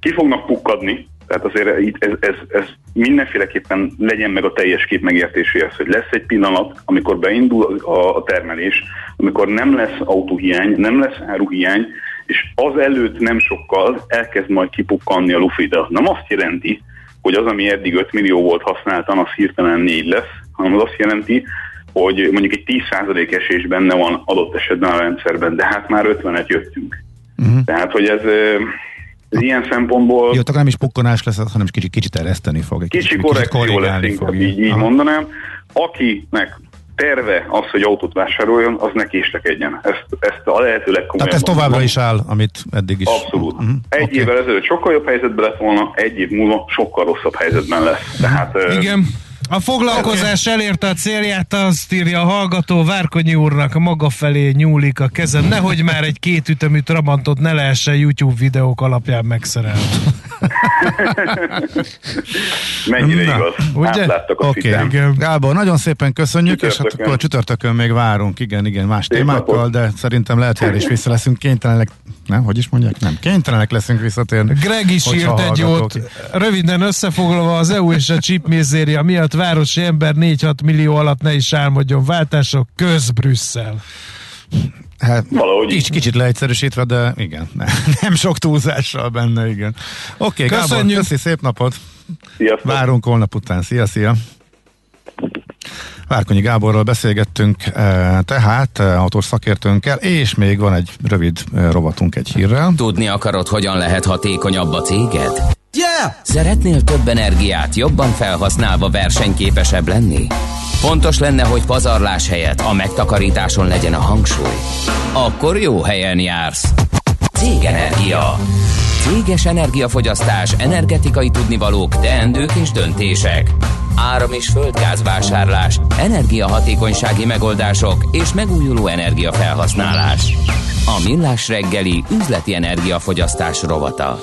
ki fognak pukkadni, tehát azért itt ez, ez, ez mindenféleképpen legyen meg a teljes kép megértéséhez, hogy lesz egy pillanat, amikor beindul a, a termelés, amikor nem lesz autóhiány, nem lesz áruhiány, és az előtt nem sokkal elkezd majd kipukkanni a lufi, de az nem azt jelenti, hogy az, ami eddig 5 millió volt használtan, az hirtelen 4 lesz, hanem az azt jelenti, hogy mondjuk egy 10% esés benne van adott esetben a rendszerben, de hát már 50-et jöttünk. Uh-huh. Tehát, hogy ez, ez ilyen szempontból Jó, akkor nem is pukkanás lesz, hanem kicsit, kicsit ereszteni fog. Egy kicsi kicsit, korrekció lesz, inkább így, így Aha. mondanám. Akinek terve az, hogy autót vásároljon, az ne késlekedjen. Ezt, ezt a lehető legkomolyabban. Tehát ez továbbra mondom. is áll, amit eddig is. Abszolút. Mhm, Egy oké. évvel ezelőtt sokkal jobb helyzetben lett volna, egy év múlva sokkal rosszabb helyzetben lesz. Tehát, Igen. A foglalkozás elérte a célját, azt írja a hallgató, Várkonyi úrnak a maga felé nyúlik a kezem, nehogy már egy kétütemű Trabantot ne lehessen YouTube videók alapján megszerelni. mennyire Na, igaz. ugye? Átláttak a Oké, okay. okay. Gábor, nagyon szépen köszönjük, és hát akkor a csütörtökön még várunk, igen, igen, más Szép témákkal, napot. de szerintem lehet, hogy is vissza leszünk kénytelenek, nem, hogy is mondják? Nem, kénytelenek leszünk visszatérni. Greg is írt egy jót. Röviden összefoglalva az EU és a chip mizéria miatt városi ember 4-6 millió alatt ne is álmodjon váltások, köz Brüsszel. Hát, Valahogy Kicsit, kicsit leegyszerűsítve, de igen, nem, nem sok túlzással benne, igen. Oké, okay, Gábor, Köszönjük. köszi, szép napot! Sziasztok. Várunk holnap után. Szia, szia! Várkonyi Gáborral beszélgettünk eh, tehát eh, autós szakértőnkkel, és még van egy rövid eh, rovatunk egy hírrel. Tudni akarod, hogyan lehet hatékonyabb a céged? Yeah! Szeretnél több energiát jobban felhasználva versenyképesebb lenni? Fontos lenne, hogy pazarlás helyett a megtakarításon legyen a hangsúly. Akkor jó helyen jársz. Cégenergia. Céges energiafogyasztás, energetikai tudnivalók, teendők és döntések. Áram- és földgázvásárlás, energiahatékonysági megoldások és megújuló energiafelhasználás. A Millás reggeli üzleti energiafogyasztás rovata.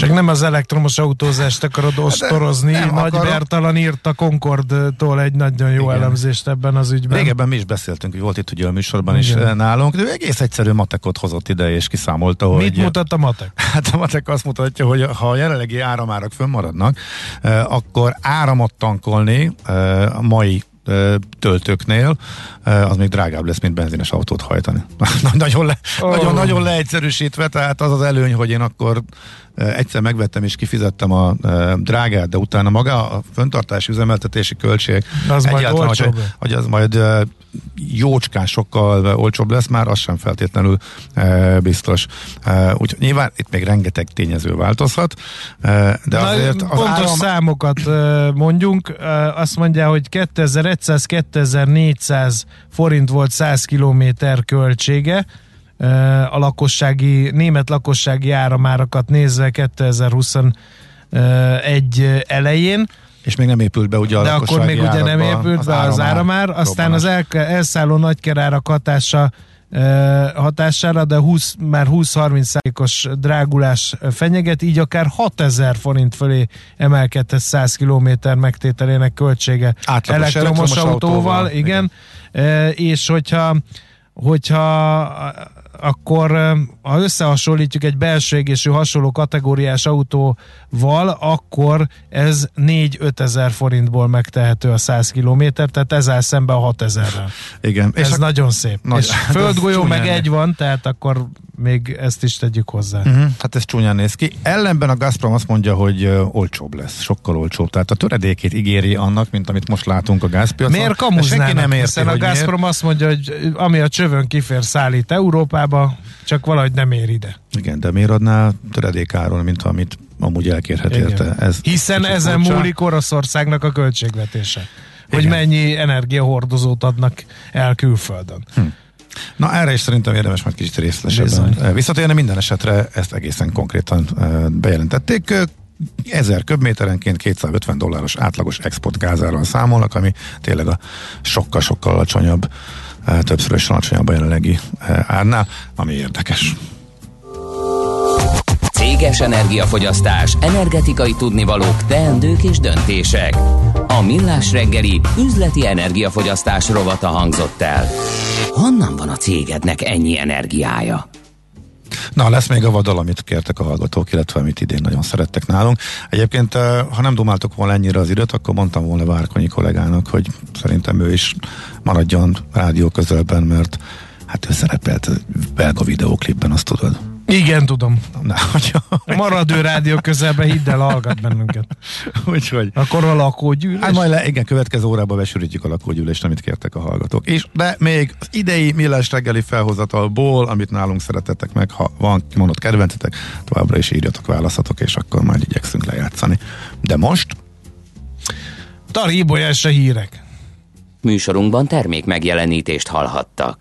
Csak nem az elektromos autózást akarod ostorozni. nem Nagy akarom. Bertalan írt a Concordtól egy nagyon jó Igen. elemzést ebben az ügyben. Régebben mi is beszéltünk, hogy volt itt ugye a műsorban is Igen. eh, nálunk, de ő egész egyszerű matekot hozott ide, és kiszámolta, hogy... Mit mutat a matek? Hát a matek azt mutatja, hogy ha a jelenlegi áramárak fönnmaradnak, eh, akkor áramot tankolni eh, a mai töltőknél, az még drágább lesz, mint benzines autót hajtani. nagyon, le, oh. nagyon, nagyon leegyszerűsítve, tehát az az előny, hogy én akkor egyszer megvettem és kifizettem a drágát, de utána maga a föntartási üzemeltetési költség az majd hogy, hogy az majd jócskán sokkal olcsóbb lesz, már az sem feltétlenül biztos. Úgyhogy nyilván itt még rengeteg tényező változhat, de Na, azért... Az pontos áram... számokat mondjunk, azt mondja, hogy 2100-2400 forint volt 100 kilométer költsége, a lakossági, német lakossági áramárakat nézve 2021 elején. És még nem épült be ugye a De akkor még ugye nem épült az be az áramár, aztán az el, elszálló nagykerárak hatása hatására, de 20, már 20-30 százalékos drágulás fenyeget, így akár 6000 forint fölé emelkedhet 100 km megtételének költsége Átlagos elektromos, elektromos autóval, autóval igen. igen. És hogyha hogyha akkor ha összehasonlítjuk egy belső égésű hasonló kategóriás autóval, akkor ez 4-5 ezer forintból megtehető a 100 km, tehát ez áll szembe a 6 ezerrel. Igen. Ez és nagyon szép. Nagy, és földgolyó meg egy van, tehát akkor még ezt is tegyük hozzá. Uh-huh. Hát ez csúnyán néz ki. Ellenben a Gazprom azt mondja, hogy olcsóbb lesz, sokkal olcsóbb. Tehát a töredékét ígéri annak, mint amit most látunk a gázpiacon. Miért kamuznának? nem érti, hiszen a Gazprom miért? azt mondja, hogy ami a csövön kifér szállít Európába, csak valahogy nem ér ide. Igen, de miért adná töredékáról, mint amit amúgy elkérhet érte? Ez Hiszen ezen furcsa. múlik Oroszországnak a költségvetése. Hogy Igen. mennyi energiahordozót adnak el külföldön. Hm. Na erre is szerintem érdemes majd kicsit részletesebben eh, visszatérni. Minden esetre ezt egészen konkrétan eh, bejelentették. 1000 köbméterenként 250 dolláros átlagos export gázáról számolnak, ami tényleg a sokkal-sokkal alacsonyabb, eh, többszörösen alacsonyabb a jelenlegi árnál, ami érdekes. Céges energiafogyasztás, energetikai tudnivalók, teendők és döntések. A Millás reggeli üzleti energiafogyasztás rovata hangzott el. Honnan van a cégednek ennyi energiája? Na, lesz még a vadal, amit kértek a hallgatók, illetve amit idén nagyon szerettek nálunk. Egyébként, eh, ha nem dumáltok volna ennyire az időt, akkor mondtam volna Várkonyi kollégának, hogy szerintem ő is maradjon rádió közelben, mert hát ő szerepelt belga videóklipben, azt tudod. Igen, tudom. Na, hogyha... Maradő rádió közelben hidd el, hallgat bennünket. Úgyhogy. Akkor a lakógyűlés. Hát majd le, igen, következő órában besűrítjük a lakógyűlést, amit kértek a hallgatók. És de még az idei millás reggeli felhozatalból, amit nálunk szeretetek meg, ha van kimondott kedvencetek, továbbra is írjatok, válaszatok, és akkor majd igyekszünk lejátszani. De most... Tari Ibolyás hírek. Műsorunkban termék megjelenítést hallhattak.